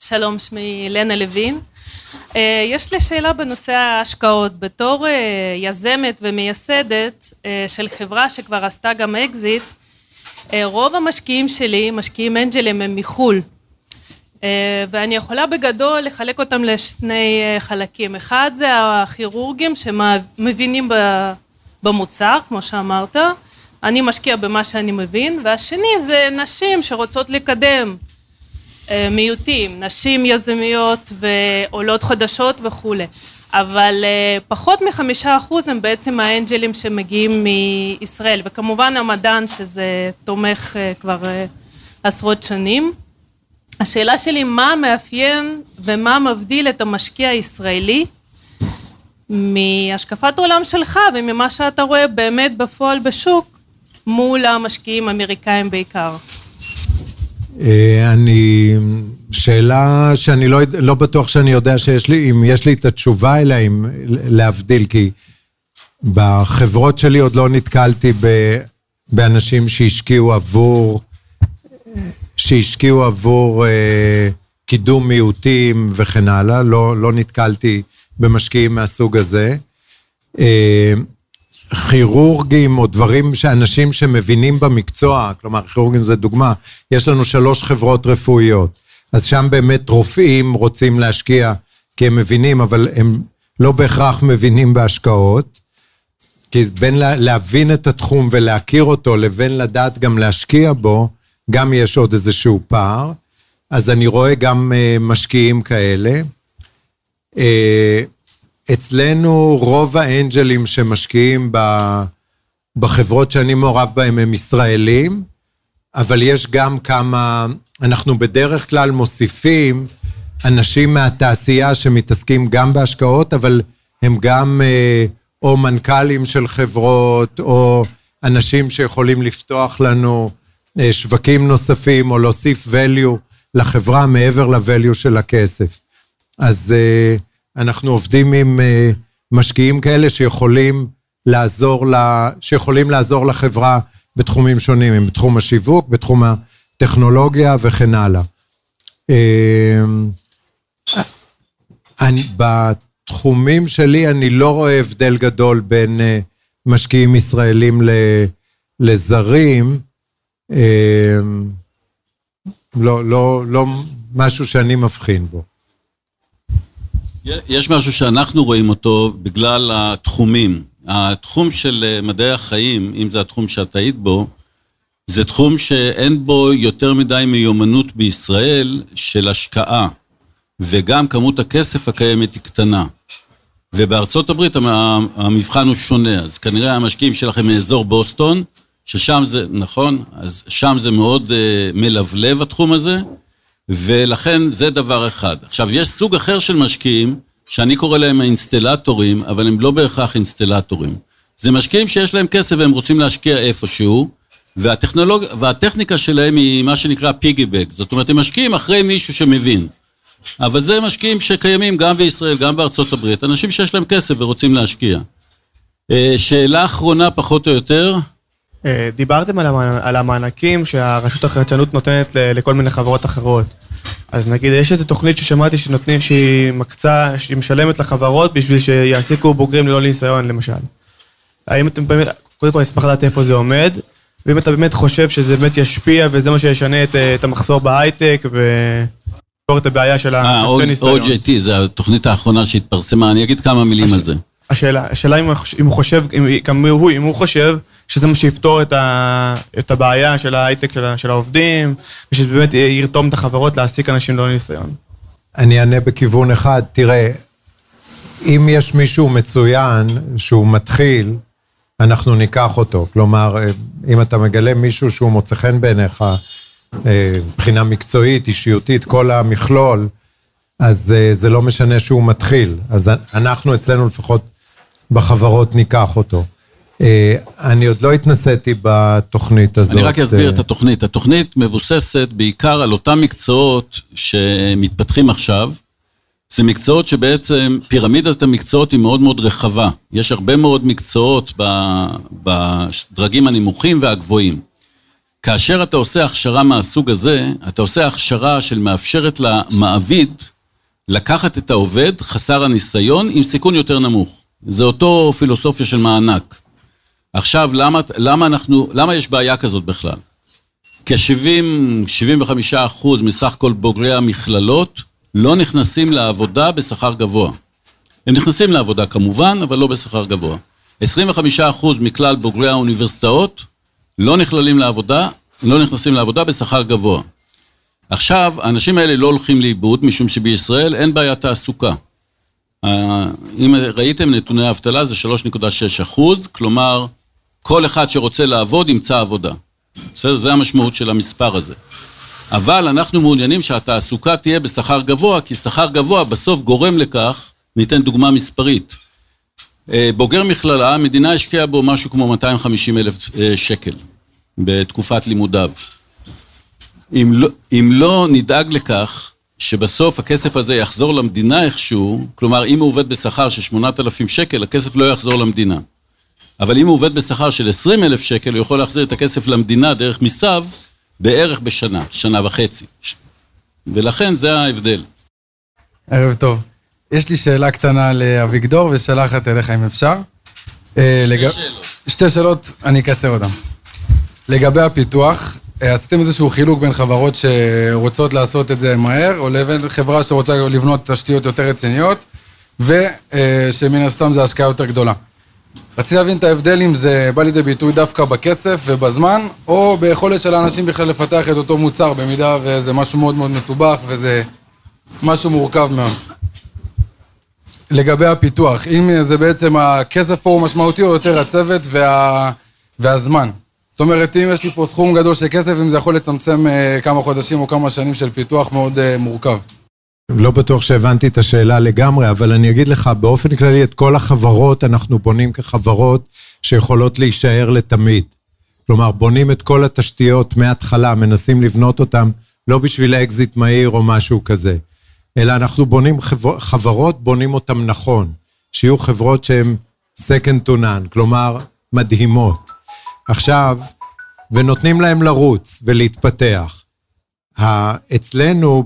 שלום, שמי לנה לוין. אה, יש לי שאלה בנושא ההשקעות. בתור אה, יזמת ומייסדת אה, של חברה שכבר עשתה גם אקזיט, רוב המשקיעים שלי, משקיעים אנג'לים, הם מחו"ל. ואני יכולה בגדול לחלק אותם לשני חלקים. אחד זה הכירורגים שמבינים במוצר, כמו שאמרת. אני משקיע במה שאני מבין, והשני זה נשים שרוצות לקדם מיעוטים, נשים יזמיות ועולות חדשות וכולי, אבל אה, פחות מחמישה אחוז הם בעצם האנג'לים שמגיעים מישראל, וכמובן המדען שזה תומך אה, כבר עשרות שנים. השאלה שלי מה מאפיין ומה מבדיל את המשקיע הישראלי מהשקפת עולם שלך וממה שאתה רואה באמת בפועל בשוק מול המשקיעים האמריקאים בעיקר. אה, אני, שאלה שאני לא, לא בטוח שאני יודע שיש לי, אם יש לי את התשובה אליה, אם להבדיל, כי בחברות שלי עוד לא נתקלתי ב, באנשים שהשקיעו עבור, שהשקיעו עבור אה, קידום מיעוטים וכן הלאה, לא, לא נתקלתי במשקיעים מהסוג הזה. אה, כירורגים או דברים שאנשים שמבינים במקצוע, כלומר כירורגים זה דוגמה, יש לנו שלוש חברות רפואיות, אז שם באמת רופאים רוצים להשקיע כי הם מבינים, אבל הם לא בהכרח מבינים בהשקעות, כי בין להבין את התחום ולהכיר אותו לבין לדעת גם להשקיע בו, גם יש עוד איזשהו פער, אז אני רואה גם uh, משקיעים כאלה. Uh, אצלנו רוב האנג'לים שמשקיעים בחברות שאני מעורב בהן הם ישראלים, אבל יש גם כמה, אנחנו בדרך כלל מוסיפים אנשים מהתעשייה שמתעסקים גם בהשקעות, אבל הם גם אה, או מנכ"לים של חברות, או אנשים שיכולים לפתוח לנו אה, שווקים נוספים, או להוסיף value לחברה מעבר ל-value של הכסף. אז uh, אנחנו עובדים עם אה, משקיעים כאלה שיכולים לעזור, ל, שיכולים לעזור לחברה בתחומים שונים, הם בתחום השיווק, בתחום הטכנולוגיה וכן הלאה. אה, אני, בתחומים שלי אני לא רואה הבדל גדול בין אה, משקיעים ישראלים לזרים. לא, לא, לא משהו שאני מבחין בו. יש משהו שאנחנו רואים אותו בגלל התחומים. התחום של אה, מדעי החיים, אם זה התחום שאת היית בו, זה תחום שאין בו יותר מדי מיומנות בישראל של השקעה, וגם כמות הכסף הקיימת היא קטנה. ובארצות הברית המבחן הוא שונה, אז כנראה המשקיעים שלכם מאזור בוסטון, ששם זה, נכון, אז שם זה מאוד uh, מלבלב התחום הזה, ולכן זה דבר אחד. עכשיו, יש סוג אחר של משקיעים, שאני קורא להם האינסטלטורים, אבל הם לא בהכרח אינסטלטורים. זה משקיעים שיש להם כסף והם רוצים להשקיע איפשהו, והטכנולוג... והטכניקה שלהם היא מה שנקרא פיגי-בק, זאת אומרת, הם משקיעים אחרי מישהו שמבין. אבל זה משקיעים שקיימים גם בישראל, גם בארצות הברית, אנשים שיש להם כסף ורוצים להשקיע. אה, שאלה אחרונה, פחות או יותר. אה, דיברתם על המענקים שהרשות החדשנות נותנת לכל מיני חברות אחרות. אז נגיד, יש איזו תוכנית ששמעתי שנותנים, שהיא מקצה, שהיא משלמת לחברות בשביל שיעסיקו בוגרים ללא ניסיון, למשל. האם אתם באמת, קודם כל אשמח לדעת איפה זה עומד, ואם אתה באמת חושב שזה באמת ישפיע וזה מה שישנה את, את המחסור בהייטק ויפתור את הבעיה של החסרי אה, ניסיון. OJT, זו התוכנית האחרונה שהתפרסמה, אני אגיד כמה מילים על זה. השאלה, השאלה אם, אם הוא חושב, אם, גם הוא, אם הוא חושב שזה מה שיפתור את, ה, את הבעיה של ההייטק של, של העובדים, ושזה באמת ירתום את החברות להעסיק אנשים ללא ניסיון. אני אענה בכיוון אחד, תראה, אם יש מישהו מצוין שהוא מתחיל, אנחנו ניקח אותו. כלומר, אם אתה מגלה מישהו שהוא מוצא חן בעיניך, אה, מבחינה מקצועית, אישיותית, כל המכלול, אז אה, זה לא משנה שהוא מתחיל. אז אנחנו אצלנו לפחות בחברות ניקח אותו. אה, אני עוד לא התנסיתי בתוכנית הזאת. אני רק אסביר את התוכנית. התוכנית מבוססת בעיקר על אותם מקצועות שמתפתחים עכשיו. זה מקצועות שבעצם, פירמידת המקצועות היא מאוד מאוד רחבה. יש הרבה מאוד מקצועות בדרגים הנמוכים והגבוהים. כאשר אתה עושה הכשרה מהסוג הזה, אתה עושה הכשרה של מאפשרת למעביד לקחת את העובד חסר הניסיון עם סיכון יותר נמוך. זה אותו פילוסופיה של מענק. עכשיו, למה, למה אנחנו, למה יש בעיה כזאת בכלל? כ-70-75 אחוז מסך כל בוגרי המכללות לא נכנסים לעבודה בשכר גבוה. הם נכנסים לעבודה כמובן, אבל לא בשכר גבוה. 25 אחוז מכלל בוגרי האוניברסיטאות לא נכללים לעבודה, לא נכנסים לעבודה בשכר גבוה. עכשיו, האנשים האלה לא הולכים לאיבוד, משום שבישראל אין בעיית תעסוקה. אם ראיתם נתוני האבטלה זה 3.6 אחוז, כלומר, כל אחד שרוצה לעבוד ימצא עבודה. בסדר? זה המשמעות של המספר הזה. אבל אנחנו מעוניינים שהתעסוקה תהיה בשכר גבוה, כי שכר גבוה בסוף גורם לכך, ניתן דוגמה מספרית. אה, בוגר מכללה, המדינה השקיעה בו משהו כמו 250 אלף אה, שקל בתקופת לימודיו. אם לא, אם לא נדאג לכך שבסוף הכסף הזה יחזור למדינה איכשהו, כלומר אם הוא עובד בשכר של 8,000 שקל, הכסף לא יחזור למדינה. אבל אם הוא עובד בשכר של 20 אלף שקל, הוא יכול להחזיר את הכסף למדינה דרך מיסיו בערך בשנה, שנה וחצי. ולכן זה ההבדל. ערב טוב. יש לי שאלה קטנה לאביגדור ושאלה אחת אליך אם אפשר. אה, שתי לג... שאלות. שתי שאלות, אני אקצר אותן. לגבי הפיתוח, אה, עשיתם איזשהו חילוק בין חברות שרוצות לעשות את זה מהר, או לבין חברה שרוצה לבנות תשתיות יותר רציניות, ושמן הסתם זה השקעה יותר גדולה. רציתי להבין את ההבדל אם זה בא לידי ביטוי דווקא בכסף ובזמן, או ביכולת של האנשים בכלל לפתח את אותו מוצר, במידה וזה משהו מאוד מאוד מסובך וזה משהו מורכב מאוד. לגבי הפיתוח, אם זה בעצם הכסף פה הוא משמעותי או יותר הצוות וה... והזמן. זאת אומרת, אם יש לי פה סכום גדול של כסף, אם זה יכול לצמצם אה, כמה חודשים או כמה שנים של פיתוח מאוד אה, מורכב. לא בטוח שהבנתי את השאלה לגמרי, אבל אני אגיד לך, באופן כללי את כל החברות אנחנו בונים כחברות שיכולות להישאר לתמיד. כלומר, בונים את כל התשתיות מההתחלה, מנסים לבנות אותן לא בשביל אקזיט מהיר או משהו כזה. אלא אנחנו בונים חבר, חברות, בונים אותן נכון. שיהיו חברות שהן second to none, כלומר, מדהימות. עכשיו, ונותנים להם לרוץ ולהתפתח. אצלנו,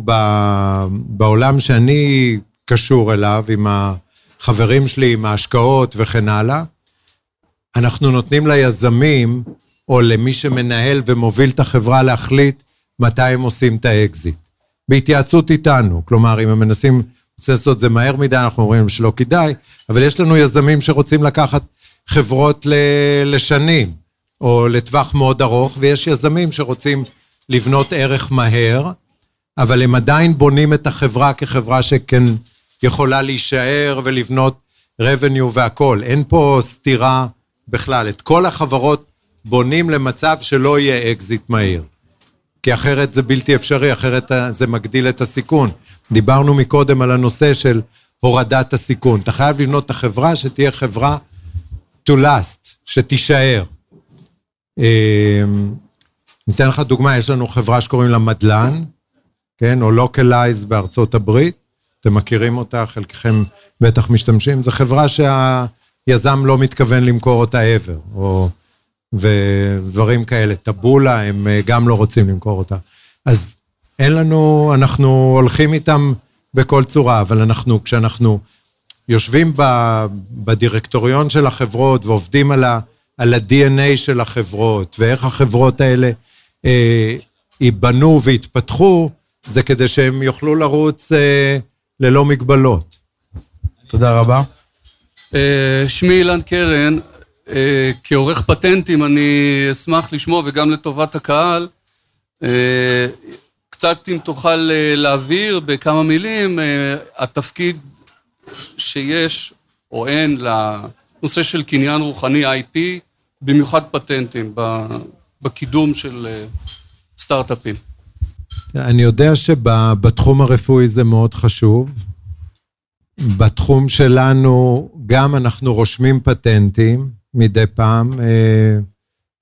בעולם שאני קשור אליו, עם החברים שלי, עם ההשקעות וכן הלאה, אנחנו נותנים ליזמים, או למי שמנהל ומוביל את החברה להחליט מתי הם עושים את האקזיט. בהתייעצות איתנו, כלומר, אם הם מנסים, רוצים לעשות את זה מהר מדי, אנחנו אומרים שלא כדאי, אבל יש לנו יזמים שרוצים לקחת חברות לשנים, או לטווח מאוד ארוך, ויש יזמים שרוצים לבנות ערך מהר, אבל הם עדיין בונים את החברה כחברה שכן יכולה להישאר ולבנות revenue והכול. אין פה סתירה בכלל. את כל החברות בונים למצב שלא יהיה אקזיט מהיר. כי אחרת זה בלתי אפשרי, אחרת זה מגדיל את הסיכון. דיברנו מקודם על הנושא של הורדת הסיכון. אתה חייב לבנות את החברה שתהיה חברה to last, שתישאר. ניתן לך דוגמה, יש לנו חברה שקוראים לה מדלן, כן, או Localize בארצות הברית, אתם מכירים אותה, חלקכם בטח משתמשים, זו חברה שהיזם לא מתכוון למכור אותה ever, או... ודברים כאלה, טאבולה, הם אה, גם לא רוצים למכור אותה. אז אין לנו, אנחנו הולכים איתם בכל צורה, אבל אנחנו, כשאנחנו יושבים בדירקטוריון של החברות ועובדים על ה-DNA של החברות, ואיך החברות האלה ייבנו ויתפתחו, זה כדי שהם יוכלו לרוץ אה, ללא מגבלות. תודה רבה. אה, שמי אילן קרן, אה, כעורך פטנטים אני אשמח לשמוע, וגם לטובת הקהל, אה, קצת אם תוכל אה, להבהיר בכמה מילים, אה, התפקיד שיש או אין לנושא של קניין רוחני IP, במיוחד פטנטים, בקידום של אה, סטארט-אפים. אני יודע שבתחום הרפואי זה מאוד חשוב. בתחום שלנו גם אנחנו רושמים פטנטים מדי פעם, אה,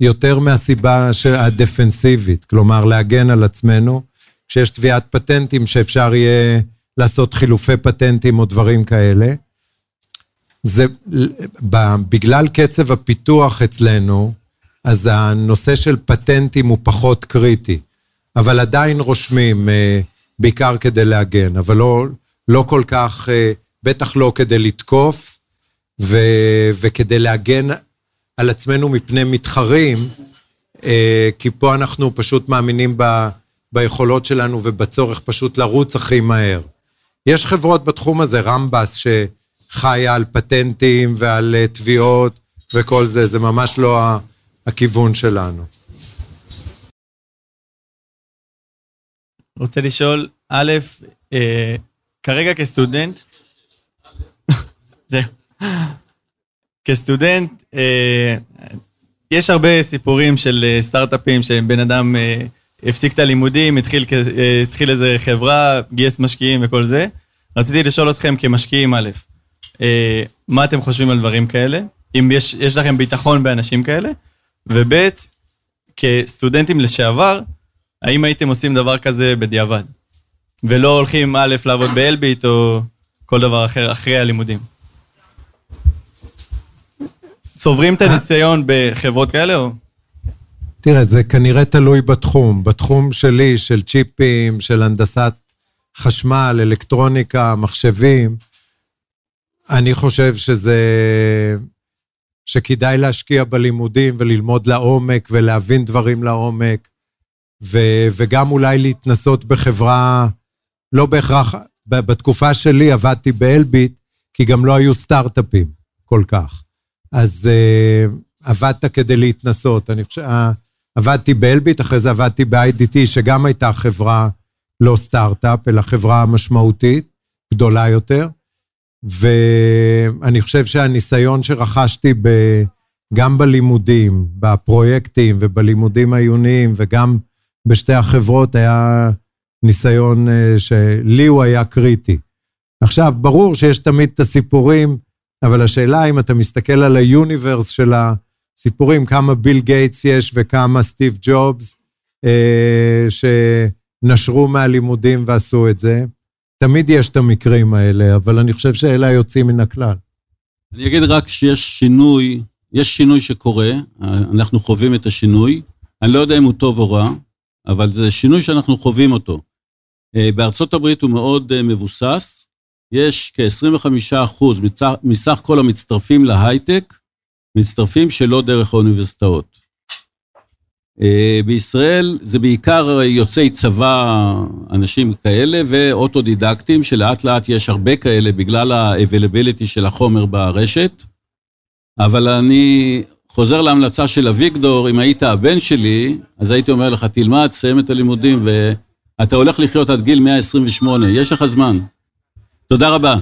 יותר מהסיבה הדפנסיבית, כלומר להגן על עצמנו, כשיש תביעת פטנטים שאפשר יהיה לעשות חילופי פטנטים או דברים כאלה. זה, בגלל קצב הפיתוח אצלנו, אז הנושא של פטנטים הוא פחות קריטי, אבל עדיין רושמים, אה, בעיקר כדי להגן, אבל לא, לא כל כך, אה, בטח לא כדי לתקוף, ו, וכדי להגן על עצמנו מפני מתחרים, אה, כי פה אנחנו פשוט מאמינים ב, ביכולות שלנו ובצורך פשוט לרוץ הכי מהר. יש חברות בתחום הזה, רמב"ס, ש... חיה על פטנטים ועל תביעות וכל זה, זה ממש לא הכיוון שלנו. רוצה לשאול, א', אה, כרגע כסטודנט, זהו, כסטודנט, אה, יש הרבה סיפורים של אה, סטארט-אפים שבן אדם הפסיק את הלימודים, התחיל, התחיל איזה חברה, גייס משקיעים וכל זה. רציתי לשאול אתכם כמשקיעים א', מה אתם חושבים על דברים כאלה, אם יש, יש לכם ביטחון באנשים כאלה, וב', כסטודנטים לשעבר, האם הייתם עושים דבר כזה בדיעבד, ולא הולכים א', לעבוד באלביט או כל דבר אחר אחרי הלימודים. צוברים את הניסיון בחברות כאלה או? תראה, זה כנראה תלוי בתחום. בתחום שלי, של צ'יפים, של הנדסת חשמל, אלקטרוניקה, מחשבים, אני חושב שזה... שכדאי להשקיע בלימודים וללמוד לעומק ולהבין דברים לעומק, ו, וגם אולי להתנסות בחברה, לא בהכרח, בתקופה שלי עבדתי באלביט, כי גם לא היו סטארט-אפים כל כך. אז uh, עבדת כדי להתנסות. אני חושב, uh, עבדתי באלביט, אחרי זה עבדתי ב-IDT, שגם הייתה חברה לא סטארט-אפ, אלא חברה משמעותית, גדולה יותר. ואני חושב שהניסיון שרכשתי ב, גם בלימודים, בפרויקטים ובלימודים העיוניים וגם בשתי החברות היה ניסיון אה, שלי הוא היה קריטי. עכשיו, ברור שיש תמיד את הסיפורים, אבל השאלה אם אתה מסתכל על ה universe של הסיפורים, כמה ביל גייטס יש וכמה סטיב ג'ובס, אה, שנשרו מהלימודים ועשו את זה. תמיד יש את המקרים האלה, אבל אני חושב שאלה היוצאים מן הכלל. אני אגיד רק שיש שינוי, יש שינוי שקורה, אנחנו חווים את השינוי. אני לא יודע אם הוא טוב או רע, אבל זה שינוי שאנחנו חווים אותו. אה, בארצות הברית הוא מאוד אה, מבוסס, יש כ-25% מסך כל המצטרפים להייטק, מצטרפים שלא דרך האוניברסיטאות. אה, בישראל זה בעיקר יוצאי צבא, אנשים כאלה, ואוטודידקטים, שלאט לאט יש הרבה כאלה בגלל ה-availability של החומר ברשת. אבל אני חוזר להמלצה של אביגדור, אם היית הבן שלי, אז הייתי אומר לך, תלמד, סיים את הלימודים, ואתה הולך לחיות עד גיל 128, יש לך זמן. תודה רבה.